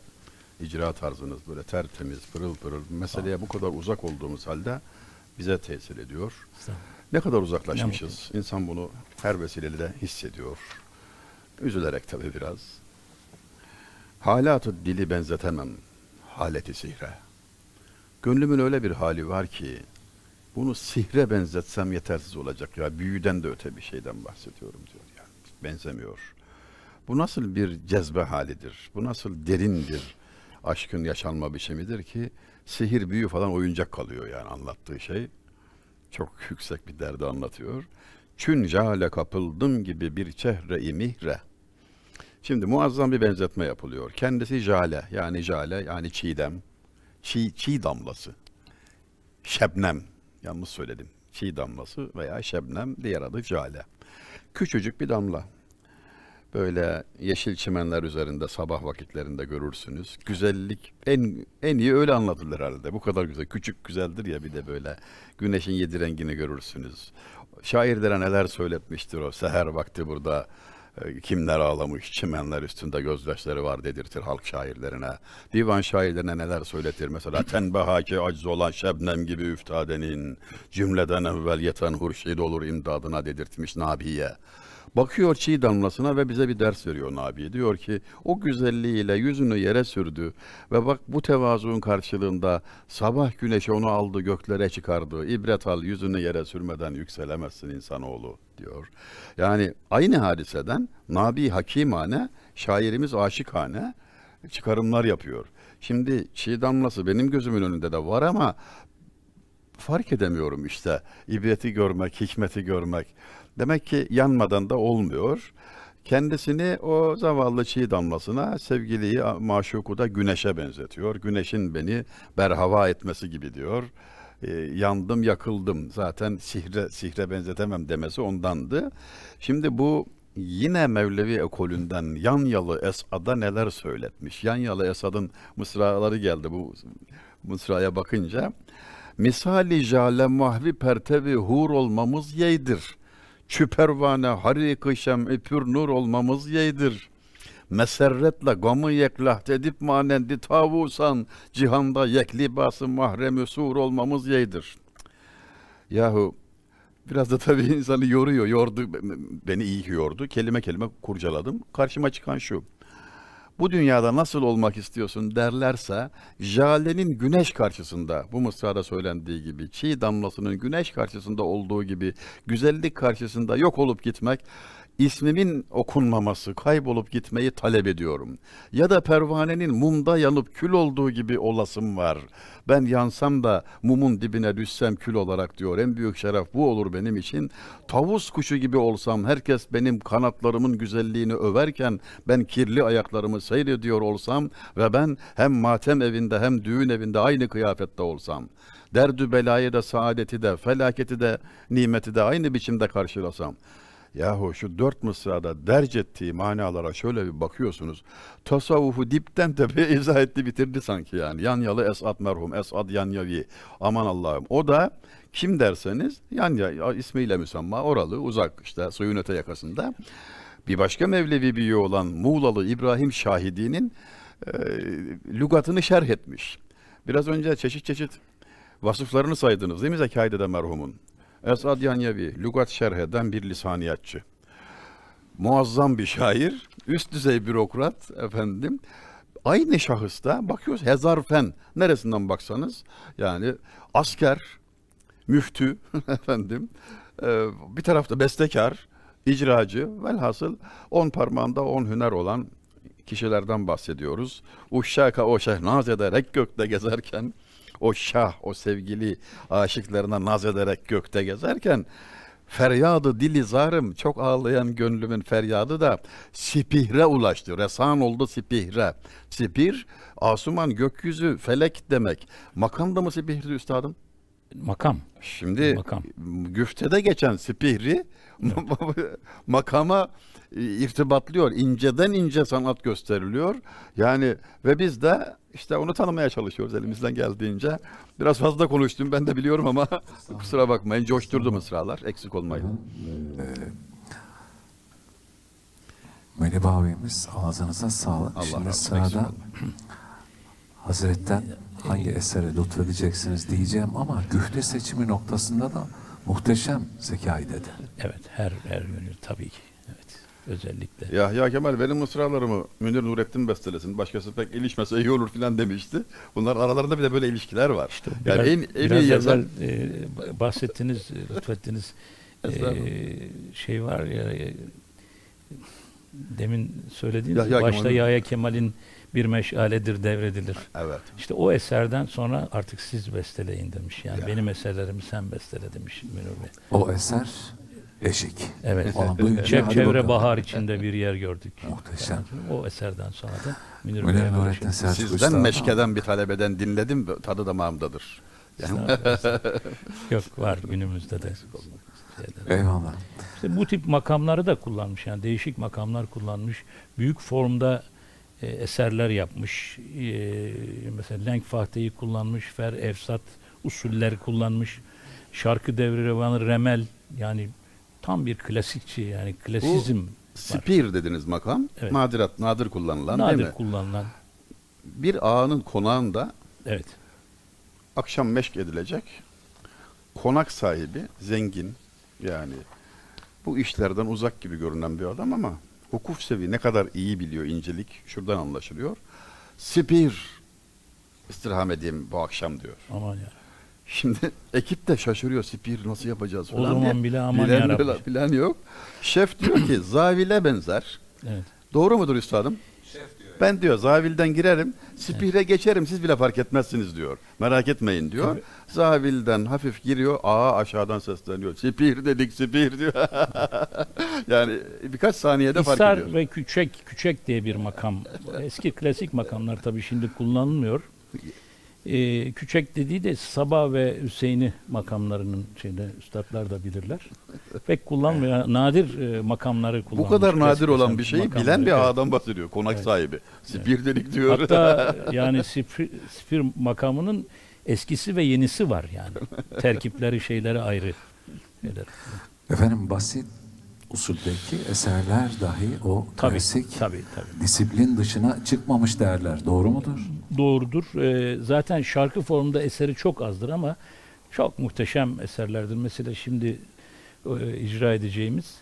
icra tarzınız böyle tertemiz, pırıl pırıl meseleye bu kadar uzak olduğumuz halde bize tesir ediyor. Ne kadar uzaklaşmışız. İnsan bunu her vesileyle hissediyor. Üzülerek tabii biraz. Halatı dili benzetemem haleti sihre. Gönlümün öyle bir hali var ki bunu sihre benzetsem yetersiz olacak ya. Büyüden de öte bir şeyden bahsediyorum diyor yani. Benzemiyor. Bu nasıl bir cezbe halidir? Bu nasıl derindir? Aşkın yaşanma biçimidir ki sihir büyü falan oyuncak kalıyor yani anlattığı şey. Çok yüksek bir derdi anlatıyor. Çün jale kapıldım gibi bir çehre-i mihre. Şimdi muazzam bir benzetme yapılıyor. Kendisi jale yani jale yani çiğdem. Çiğ, çiğ damlası. Şebnem. Yanlış söyledim. Çiğ damlası veya şebnem diğer adı jale. Küçücük bir damla. Böyle yeşil çimenler üzerinde sabah vakitlerinde görürsünüz. Güzellik en en iyi öyle anlatılır herhalde. Bu kadar güzel. Küçük güzeldir ya bir de böyle güneşin yedi rengini görürsünüz. Şairlere neler söyletmiştir o seher vakti burada kimler ağlamış, çimenler üstünde gözyaşları var dedirtir halk şairlerine. Divan şairlerine neler söyletir mesela tenbehaki acz olan şebnem gibi üftadenin cümleden evvel yeten hurşid olur imdadına dedirtmiş Nabiye. Bakıyor çiğ damlasına ve bize bir ders veriyor Nabi. Diyor ki o güzelliğiyle yüzünü yere sürdü ve bak bu tevazuun karşılığında sabah güneşi onu aldı göklere çıkardı. İbret al yüzünü yere sürmeden yükselemezsin insanoğlu diyor. Yani aynı hadiseden Nabi Hakimane, şairimiz aşıkhane çıkarımlar yapıyor. Şimdi çiğ damlası benim gözümün önünde de var ama fark edemiyorum işte. İbreti görmek, hikmeti görmek. Demek ki yanmadan da olmuyor. Kendisini o zavallı çiğ damlasına sevgiliyi maşuku da güneşe benzetiyor. Güneşin beni berhava etmesi gibi diyor. Ee, yandım yakıldım. Zaten sihre, sihre benzetemem demesi ondandı. Şimdi bu yine Mevlevi ekolünden Yanyalı Esad'a neler söyletmiş. Yanyalı Esad'ın mısraları geldi bu mısraya bakınca. Misali jale mahvi pertevi hur olmamız yeydir. Çüpervane harikı şem'i pür nur olmamız yeydir. Meserretle gamı yeklah edip manendi tavusan cihanda yek libası mahremi sur olmamız yeydir. Yahu biraz da tabii insanı yoruyor. Yordu beni iyi yordu. Kelime kelime kurcaladım. Karşıma çıkan şu. Bu dünyada nasıl olmak istiyorsun derlerse jalenin güneş karşısında bu mısrada söylendiği gibi çiğ damlasının güneş karşısında olduğu gibi güzellik karşısında yok olup gitmek ismimin okunmaması, kaybolup gitmeyi talep ediyorum. Ya da pervanenin mumda yanıp kül olduğu gibi olasım var. Ben yansam da mumun dibine düşsem kül olarak diyor. En büyük şeref bu olur benim için. Tavus kuşu gibi olsam, herkes benim kanatlarımın güzelliğini överken ben kirli ayaklarımı seyrediyor olsam ve ben hem matem evinde hem düğün evinde aynı kıyafette olsam. Derdü belayı da saadeti de felaketi de nimeti de aynı biçimde karşılasam. Yahu şu dört mısrada derc ettiği manalara şöyle bir bakıyorsunuz. Tasavvufu dipten tepeye izah etti bitirdi sanki yani. Yanyalı Esad merhum, Esad Yanyavi. Aman Allah'ım. O da kim derseniz Yanya ismiyle müsemma oralı uzak işte suyun öte yakasında. Bir başka Mevlevi büyüğü olan Muğlalı İbrahim Şahidi'nin e, lügatını şerh etmiş. Biraz önce çeşit çeşit vasıflarını saydınız değil mi Zekaide'de merhumun? Esad Yanyevi, lügat şerh eden bir lisaniyatçı. Muazzam bir şair, üst düzey bürokrat efendim. Aynı şahısta bakıyoruz hezarfen neresinden baksanız yani asker, müftü efendim e, bir tarafta bestekar, icracı velhasıl on parmağında on hüner olan kişilerden bahsediyoruz. Uşşaka o şehnaz ederek gökte gezerken o şah, o sevgili aşıklarına naz ederek gökte gezerken feryadı dili zarım çok ağlayan gönlümün feryadı da sipihre ulaştı. Resan oldu sipihre. Sipir, asuman, gökyüzü, felek demek. Makam da mı sipihri üstadım? Makam. Şimdi Makam. güftede geçen spihri makama e, irtibatlıyor. İnceden ince sanat gösteriliyor. Yani ve biz de işte onu tanımaya çalışıyoruz elimizden geldiğince. Biraz fazla konuştum ben de biliyorum ama kusura bakmayın coşturdu mısralar eksik olmayın. Melih abimiz ağzınıza sağlık. Allah Şimdi sırada Hazretten hangi esere lütfedeceksiniz diyeceğim ama güfte seçimi noktasında da muhteşem zekayı dedi. Evet her her yönü tabii ki. Özellikle. Yahya Kemal benim mısralarımı Münir Nurettin bestelesin. Başkası pek ilişmese iyi olur filan demişti. Bunlar aralarında bir de böyle ilişkiler var. İşte yani biraz, en, en biraz iyi yazar evvel, e, bahsettiniz, e, lütfettiniz e, şey var ya e, demin söylediğiniz Yahya başta Kemal'in- Yahya Kemal'in bir meşaledir devredilir. Evet. İşte o eserden sonra artık siz besteleyin demiş. Yani Ya. benim eserlerimi sen bestele demiş Münir Bey. O eser eşik. Evet. Duyunca Çev- hadi çevre bahar içinde bir yer gördük. Muhteşem. O eserden sonra da Münir Münir Bey'e Nurettin. Selçuk Sizden Üstad. meşkeden bir talebeden dinledim tadı damağımdadır. Yani Yok var günümüzde de. şeyler. Eyvallah. İşte bu tip makamları da kullanmış yani değişik makamlar kullanmış. Büyük formda e, eserler yapmış. E, mesela Lenk Fahte'yi kullanmış, Fer Efsat usulleri kullanmış. Şarkı devri revanı Remel yani tam bir klasikçi yani klasizm var. Spir dediniz makam. Evet. Nadirat, nadir kullanılan değil Nadir mi? kullanılan. Bir ağanın konağında Evet. akşam meşk edilecek. Konak sahibi zengin yani bu işlerden uzak gibi görünen bir adam ama hukuk sevi ne kadar iyi biliyor incelik şuradan anlaşılıyor. Spir istirham edeyim bu akşam diyor. Aman ya. Şimdi ekip de şaşırıyor. Spir nasıl yapacağız O falan zaman diye. bile aman Bilen, yarabbi. bilen- bilen yok. Şef diyor ki zavile benzer. Evet. Doğru mudur üstadım? Ben diyor zavilden girerim, spihre geçerim siz bile fark etmezsiniz diyor. Merak etmeyin diyor. Tabii. Zavilden hafif giriyor, ağa aşağıdan sesleniyor. Spihir dedik spihir diyor. yani birkaç saniyede fark İsar ediyor. ve Küçek, Küçek diye bir makam. Eski klasik makamlar tabii şimdi kullanılmıyor. Ee, küçek dediği de Sabah ve Hüseyin'i makamlarının şeyde üstadlar da bilirler. Pek kullanmıyor. Nadir e, makamları Bu kullanmış. kadar nadir olan bir şeyi makamları. bilen bir Evet. ağadan bahsediyor. Konak Evet. sahibi. Spihir dedik diyor. Hatta yani Spir, Spir makamının eskisi ve yenisi var yani. Terkipleri şeyleri ayrı. Şeyler. Efendim basit usuldeki eserler dahi o Tabii, klasik tabii, tabii. disiplin dışına çıkmamış derler. Doğru mudur? doğrudur. Ee, zaten şarkı formunda eseri çok azdır ama çok muhteşem eserlerdir. Mesela şimdi e, icra edeceğimiz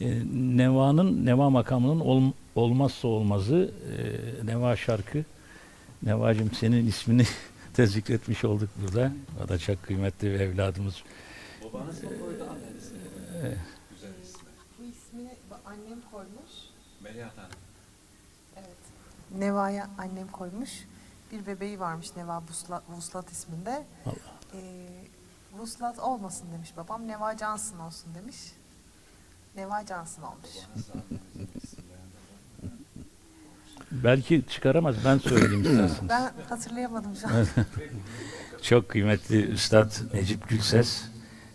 e, Neva'nın Neva makamının ol- olmazsa olmazı e, Neva şarkı. Nevacım senin ismini de zikretmiş olduk burada. O da çok kıymetli bir evladımız. Bu ismi ba- annem koymuş. Evet. Neva'ya annem koymuş. Bir bebeği varmış Neva Vuslat, Vuslat isminde. Allah. Ee, Vuslat olmasın demiş babam. Neva Cansın olsun demiş. Neva Cansın olmuş. Belki çıkaramaz. Ben söyleyeyim isterseniz. Ben hatırlayamadım şu an. Çok kıymetli Üstad Necip Gülses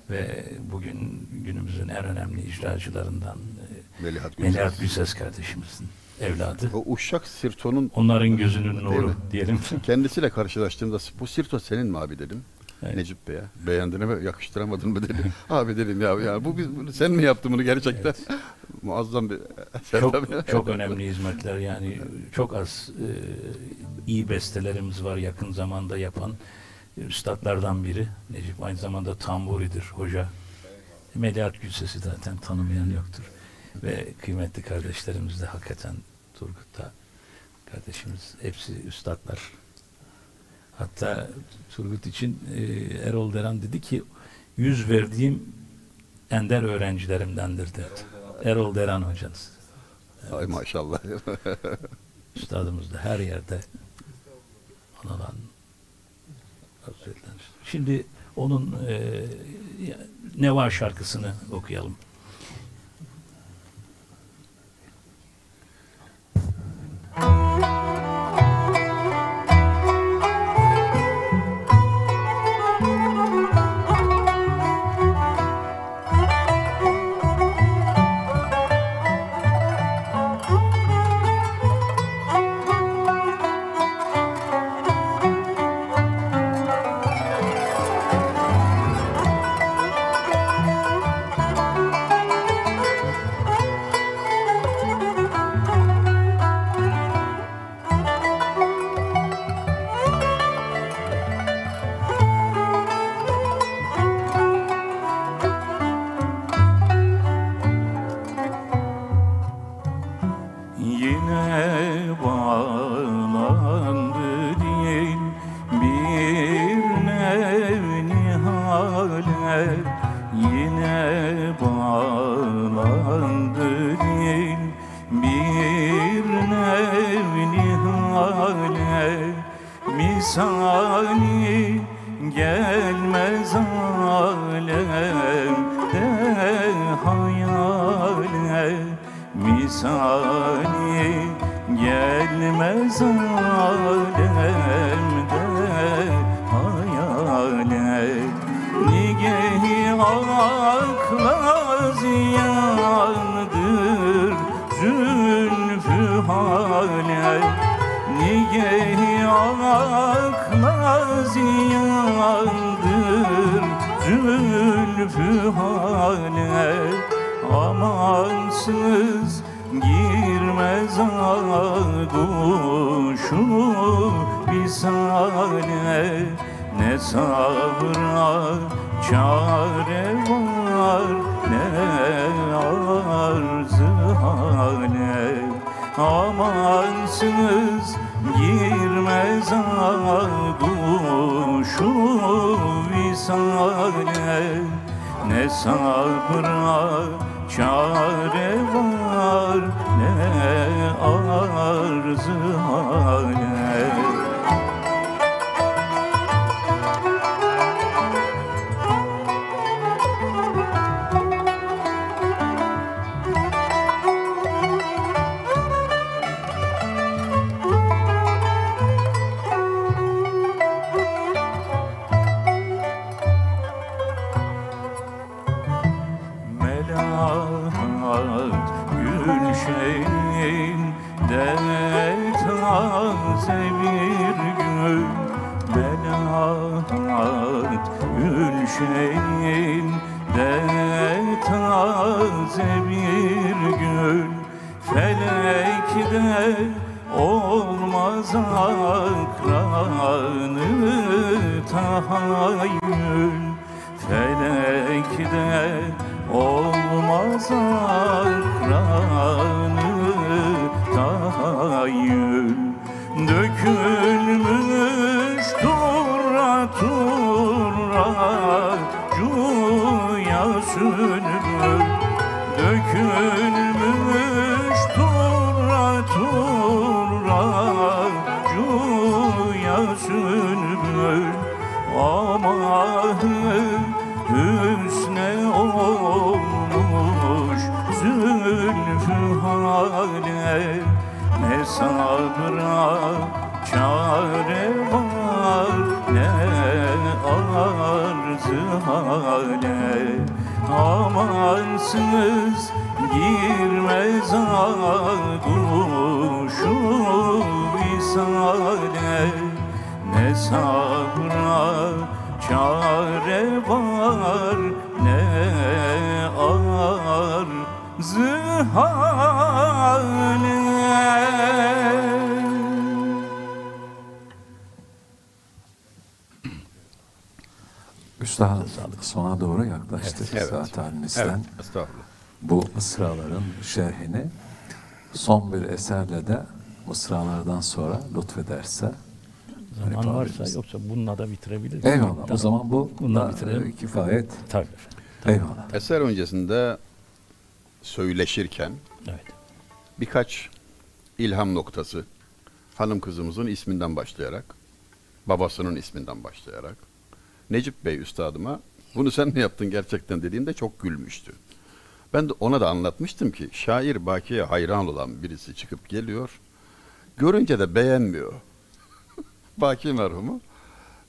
ve bugün günümüzün en önemli icracılarından e, Melihat Gülses. Melihat Gülses kardeşimizin evladı. O Uşak Sirto'nun Onların gözünün nuru diyelim. kendisiyle karşılaştığımda bu Sirto senin mi abi dedim. Evet. Necip Bey'e. Beğendin mi yakıştıramadın mı dedi. abi dedim ya, ya bu biz, bunu- sen mi yaptın bunu gerçekten? Muazzam bir çok çok önemli hizmetler yani çok az e, iyi bestelerimiz var yakın zamanda yapan e, üstadlardan biri. Necip aynı zamanda tamburidir hoca. Melihat Gülses'i zaten tanımayan yoktur. Ve kıymetli kardeşlerimiz de hakikaten Turgut'ta kardeşimiz hepsi üstadlar. Hatta Turgut için e, Erol Deren dedi ki yüz verdiğim ender öğrencilerimdendir dedi. Erol Deren hocanız. Ay maşallah. Üstadımız da her yerde anılan. Şimdi onun e, Neva şarkısını okuyalım. Yine Halinizden. Evet, bu mısraların şerhini son bir eserle de mısralardan sonra lütfederse Zaman yapabiliriz. varsa yoksa bununla da bitirebiliriz. Eyvallah. O Tamam. zaman bu Bununla da, bitirelim. e, kifayet. Tabii efendim. Eyvallah. Eser öncesinde söyleşirken Evet. birkaç ilham noktası hanım kızımızın isminden başlayarak, babasının isminden başlayarak, Necip Bey üstadıma bunu sen mi yaptın gerçekten dediğimde çok gülmüştü. Ben de ona da anlatmıştım ki şair Baki'ye hayran olan birisi çıkıp geliyor. Görünce de beğenmiyor. Baki merhumu.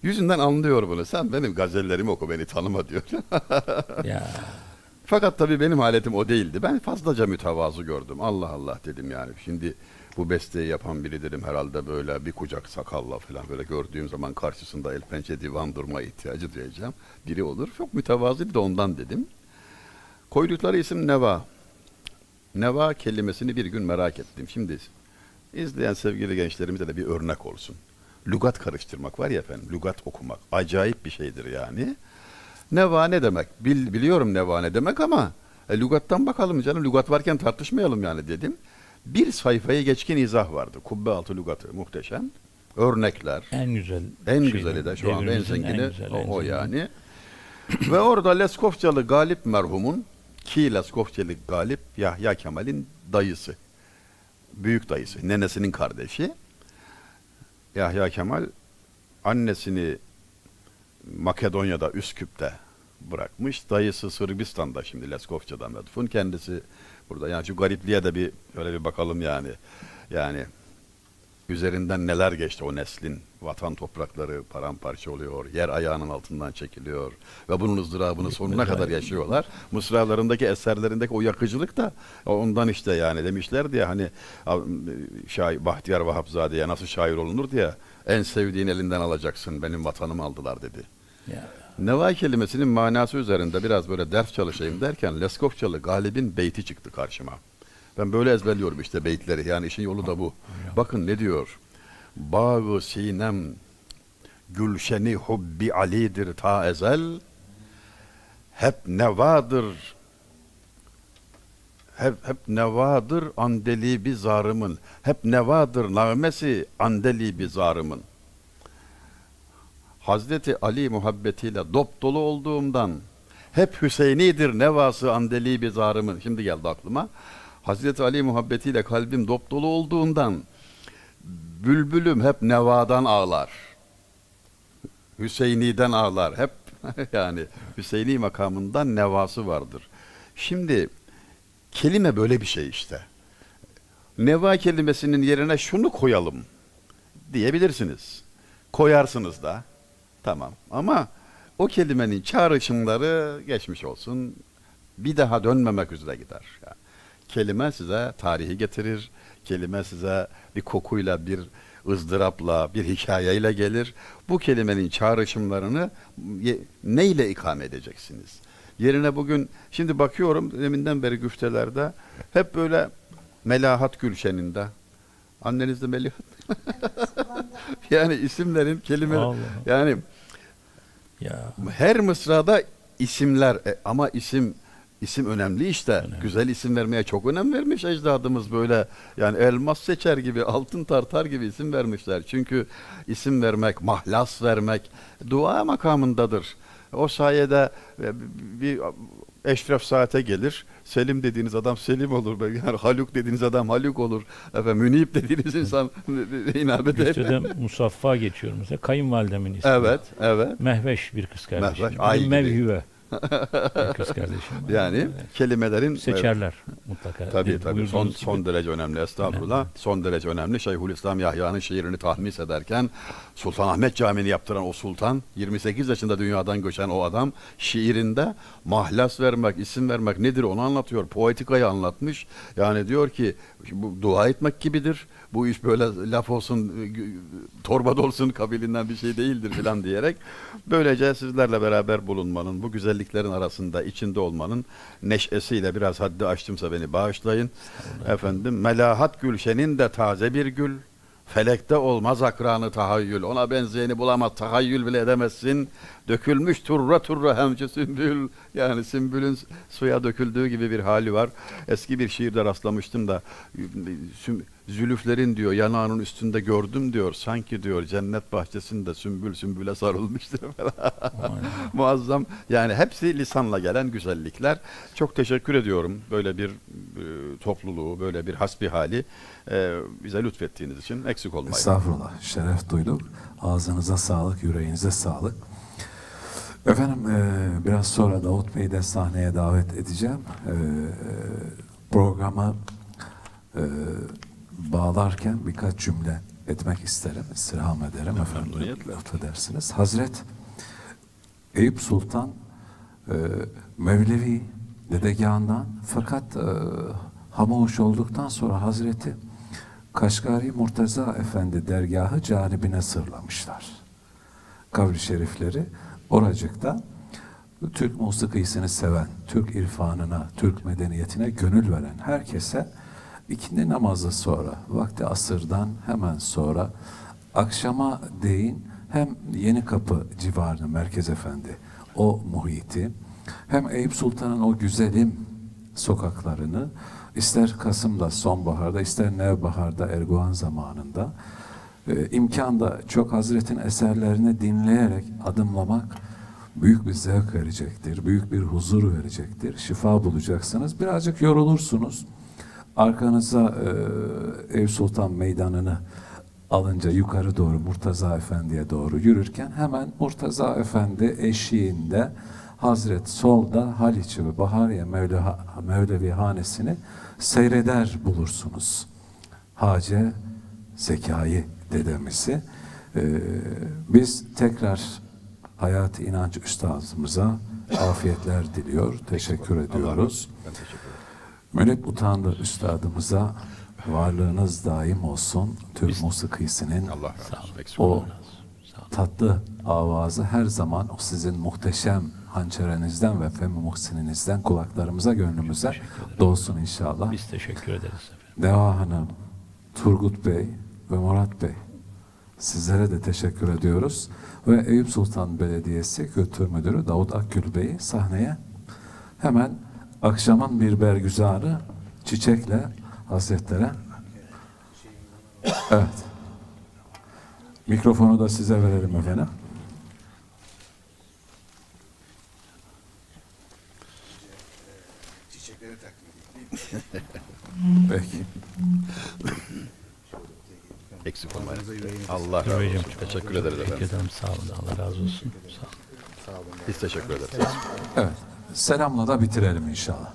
Yüzünden anlıyor bunu. Sen benim gazellerimi oku beni tanıma diyor. Ya Fakat tabii benim haletim o değildi. Ben fazlaca mütevazı gördüm. Allah Allah dedim yani. Şimdi bu besteyi yapan biri dedim herhalde böyle bir kucak sakalla falan böyle gördüğüm zaman karşısında el pençe divan durma ihtiyacı duyacağım. Biri olur. Çok mütevazıydı da ondan dedim. Koydukları isim Neva. Neva kelimesini bir gün merak ettim. Şimdi izleyen sevgili gençlerimize de bir örnek olsun. Lugat karıştırmak var ya efendim, lugat okumak. Acayip bir şeydir yani. Neva ne demek? Bil, biliyorum neva ne demek ama e, lügattan bakalım canım. Lügat varken tartışmayalım yani dedim. Bir sayfaya geçkin izah vardı. Kubbe altı lügatı muhteşem. Örnekler. en güzel En şey, güzeli de şu anda en zengini güzel, o, en o yani. Ve orada Leskovçalı Galip merhumun ki Leskovçalı Galip Yahya Kemal'in dayısı. Büyük dayısı, nenesinin kardeşi. Yahya Kemal annesini Makedonya'da Üsküp'te bırakmış. Dayısı Sırbistan'da şimdi Leskovça'da medfun. Kendisi burada. Yani şu garipliğe de bir öyle bir bakalım yani. Yani üzerinden neler geçti o neslin. Vatan toprakları paramparça oluyor. Yer ayağının altından çekiliyor. Ve bunun ızdırabını sonuna kadar yaşıyorlar. Mısralarındaki eserlerindeki o yakıcılık da ondan işte yani demişler diye hani şair, Bahtiyar Vahapzade'ye nasıl şair olunur diye en sevdiğin elinden alacaksın benim vatanımı aldılar dedi. Ya. Neva kelimesinin manası üzerinde biraz böyle ders çalışayım derken Leskovçalı Galip'in beyti çıktı karşıma. Ben böyle ezberliyorum işte beytleri. Yani işin yolu da bu. Bakın ne diyor? Bağı sinem gülşeni hubbi alidir ta ezel. Hep nevadır hep, hep nevadır andeli bir zarımın. Hep nevadır nağmesi andeli bir zarımın. Hazreti Ali muhabbetiyle dop dolu olduğumdan hep Hüseynidir nevası andeli bir zarımın. Şimdi geldi aklıma. Hazreti Ali muhabbetiyle kalbim dop dolu olduğundan bülbülüm hep nevadan ağlar. Hüseyni'den ağlar. Hep yani Hüseyni makamından nevası vardır. Şimdi kelime böyle bir şey işte. Neva kelimesinin yerine şunu koyalım diyebilirsiniz. Koyarsınız da. Tamam. Ama o kelimenin çağrışımları geçmiş olsun. Bir daha dönmemek üzere gider. Yani kelime size tarihi getirir. Kelime size bir kokuyla, bir ızdırapla, bir hikayeyle gelir. Bu kelimenin çağrışımlarını neyle ikame edeceksiniz? Yerine bugün, şimdi bakıyorum deminden beri güftelerde hep böyle Melahat Gülşen'inde. Anneniz de Melihat. yani isimlerin kelime yani Ya. her mısrada isimler e, ama isim isim önemli işte. Güzel isim vermeye çok önem vermiş ecdadımız böyle. Yani elmas seçer gibi, altın tartar gibi isim vermişler. Çünkü isim vermek, mahlas vermek dua makamındadır. O sayede e, bir eşref saate gelir. Selim dediğiniz adam Selim olur. Yani Haluk dediğiniz adam Haluk olur. Efendim Münip dediğiniz insan inabet Güftede Musaffa geçiyorum mesela. Kayınvalidemin ismi. Evet, evet. Mehveş bir kız kardeşim. Mehveş, ay. Mevhüve. Kız kardeşim. Yani Evet. kelimelerin Seçerler mutlaka. Tabii tabii. Son, gibi. son derece önemli. Estağfurullah. Önemli. Son derece önemli. Şeyhülislam Yahya'nın şiirini tahmis ederken Sultanahmet Camii'ni yaptıran o sultan, 28 yaşında dünyadan göçen o adam şiirinde mahlas vermek, isim vermek nedir onu anlatıyor. Poetikayı anlatmış. Yani diyor ki bu dua etmek gibidir. Bu iş böyle laf olsun, torba dolsun kabilinden bir şey değildir filan diyerek böylece sizlerle beraber bulunmanın, bu güzelliklerin arasında içinde olmanın neşesiyle biraz haddi aştımsa beni bağışlayın. Efendim Melahat Gülşen'in de taze bir gül. Felekte olmaz akranı tahayyül. Ona benzeyeni bulamaz. Tahayyül bile edemezsin. Dökülmüş turra turra hemce sümbül. Yani sümbülün suya döküldüğü gibi bir hali var. Eski bir şiirde rastlamıştım da süm- zülüflerin diyor yanağının üstünde gördüm diyor. Sanki diyor cennet bahçesinde sümbül sümbüle sarılmıştır falan. Muazzam. Yani hepsi lisanla gelen güzellikler. Çok teşekkür ediyorum böyle bir e, topluluğu, böyle bir hasbihali e, bize lütfettiğiniz için eksik olmayın. Estağfurullah. Şeref duyduk. Ağzınıza sağlık, yüreğinize sağlık. Efendim e, biraz sonra Davut Bey'i de sahneye davet edeceğim. E, programı e, bağlarken birkaç cümle etmek isterim, istirham ederim efendim. Affedersiniz. Hazret Eyüp Sultan e, Mevlevi dedegahından fakat e, hamuş olduktan sonra Hazreti Kaşgari Murtaza Efendi dergahı canibine sırlamışlar. Kavri şerifleri oracıkta Türk musikisini seven, Türk irfanına, Türk medeniyetine gönül veren herkese ikindi namazı sonra, vakti asırdan hemen sonra akşama değin hem Yeni Kapı civarını Merkez Efendi o muhiti hem Eyüp Sultan'ın o güzelim sokaklarını ister Kasım'da sonbaharda ister nevbaharda Erguvan zamanında e, imkanda çok Hazretin eserlerini dinleyerek adımlamak büyük bir zevk verecektir, büyük bir huzur verecektir. Şifa bulacaksınız. Birazcık yorulursunuz. Arkanıza e, Ev Sultan Meydanı'nı alınca yukarı doğru Murtaza Efendi'ye doğru yürürken hemen Murtaza Efendi eşiğinde Hazret solda Haliç ve Bahariye Mevleha, Mevlevi Hanesi'ni seyreder bulursunuz. Hace Zekai dedemizi. Ee, biz tekrar Hayat İnanç Üstadımıza afiyetler diliyor, teşekkür ediyoruz. Ben teşekkür ederim. Münip Utanlı Üstadımıza varlığınız daim olsun. Türk musikisinin Allah o tatlı avazı her zaman o sizin muhteşem hançerinizden ve femi muhsininizden kulaklarımıza, gönlümüze dolsun inşallah. Biz teşekkür ederiz efendim. Deva Hanım, Turgut Bey ve Murat Bey sizlere de teşekkür ediyoruz. Ve Eyüp Sultan Belediyesi Kültür Müdürü Davut Akgül Bey'i sahneye hemen akşamın bir bergüzarı çiçekle Hazretlere Evet. Mikrofonu da size verelim efendim. Peki. Eksik olmayın. Allah razı olsun. Teşekkür ederiz Teşekkür efendim. ederim. Sağ olun. Allah razı olsun. Sağ olun. Biz teşekkür ederiz. Evet. Selamla da bitirelim inşallah.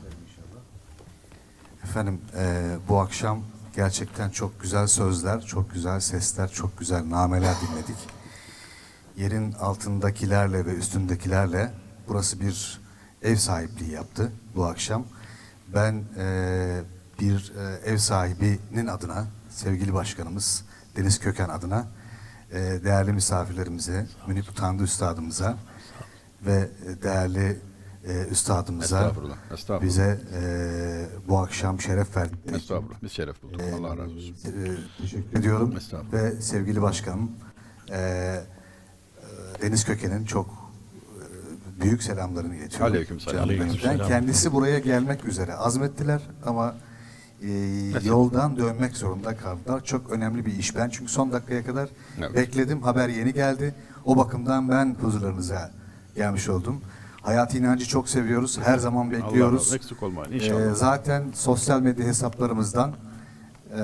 Efendim eee, bu akşam gerçekten çok güzel sözler, çok güzel sesler, çok güzel nameler dinledik. Yerin altındakilerle ve üstündekilerle burası bir ev sahipliği yaptı bu akşam. Ben eee, bir eee, ev sahibinin adına, sevgili başkanımız Deniz Köken adına eee, değerli misafirlerimize, Münip Utandı Üstadımıza ve e, değerli e, üstadımıza Estağfurullah, estağfurullah. bize e, bu akşam şeref için Estağfurullah. Biz şeref bulduk. Allah razı olsun. e, teşekkür ediyorum. Ve sevgili başkanım e, e, Deniz Köken'in çok e, büyük selamlarını iletiyorum. Benim. Aleykümselam. Ben kendisi buraya gelmek üzere azmettiler ama e, yoldan dönmek zorunda kaldılar. Çok önemli bir iş. Ben çünkü son dakikaya kadar Evet. bekledim. Haber yeni geldi. O bakımdan ben huzurlarınıza gelmiş oldum. Hayat inancı çok seviyoruz. Her zaman Allah bekliyoruz. olsun. Eksik olmayın. Ee, İnşallah. zaten sosyal medya hesaplarımızdan ee,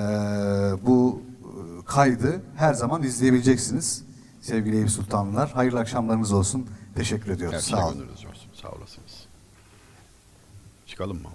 bu e, kaydı her zaman izleyebileceksiniz. Sevgili Eyüp Sultanlılar. Hayırlı akşamlarınız olsun. Teşekkür ediyoruz. Her Sağ olun. Sağ olasınız. Çıkalım mı?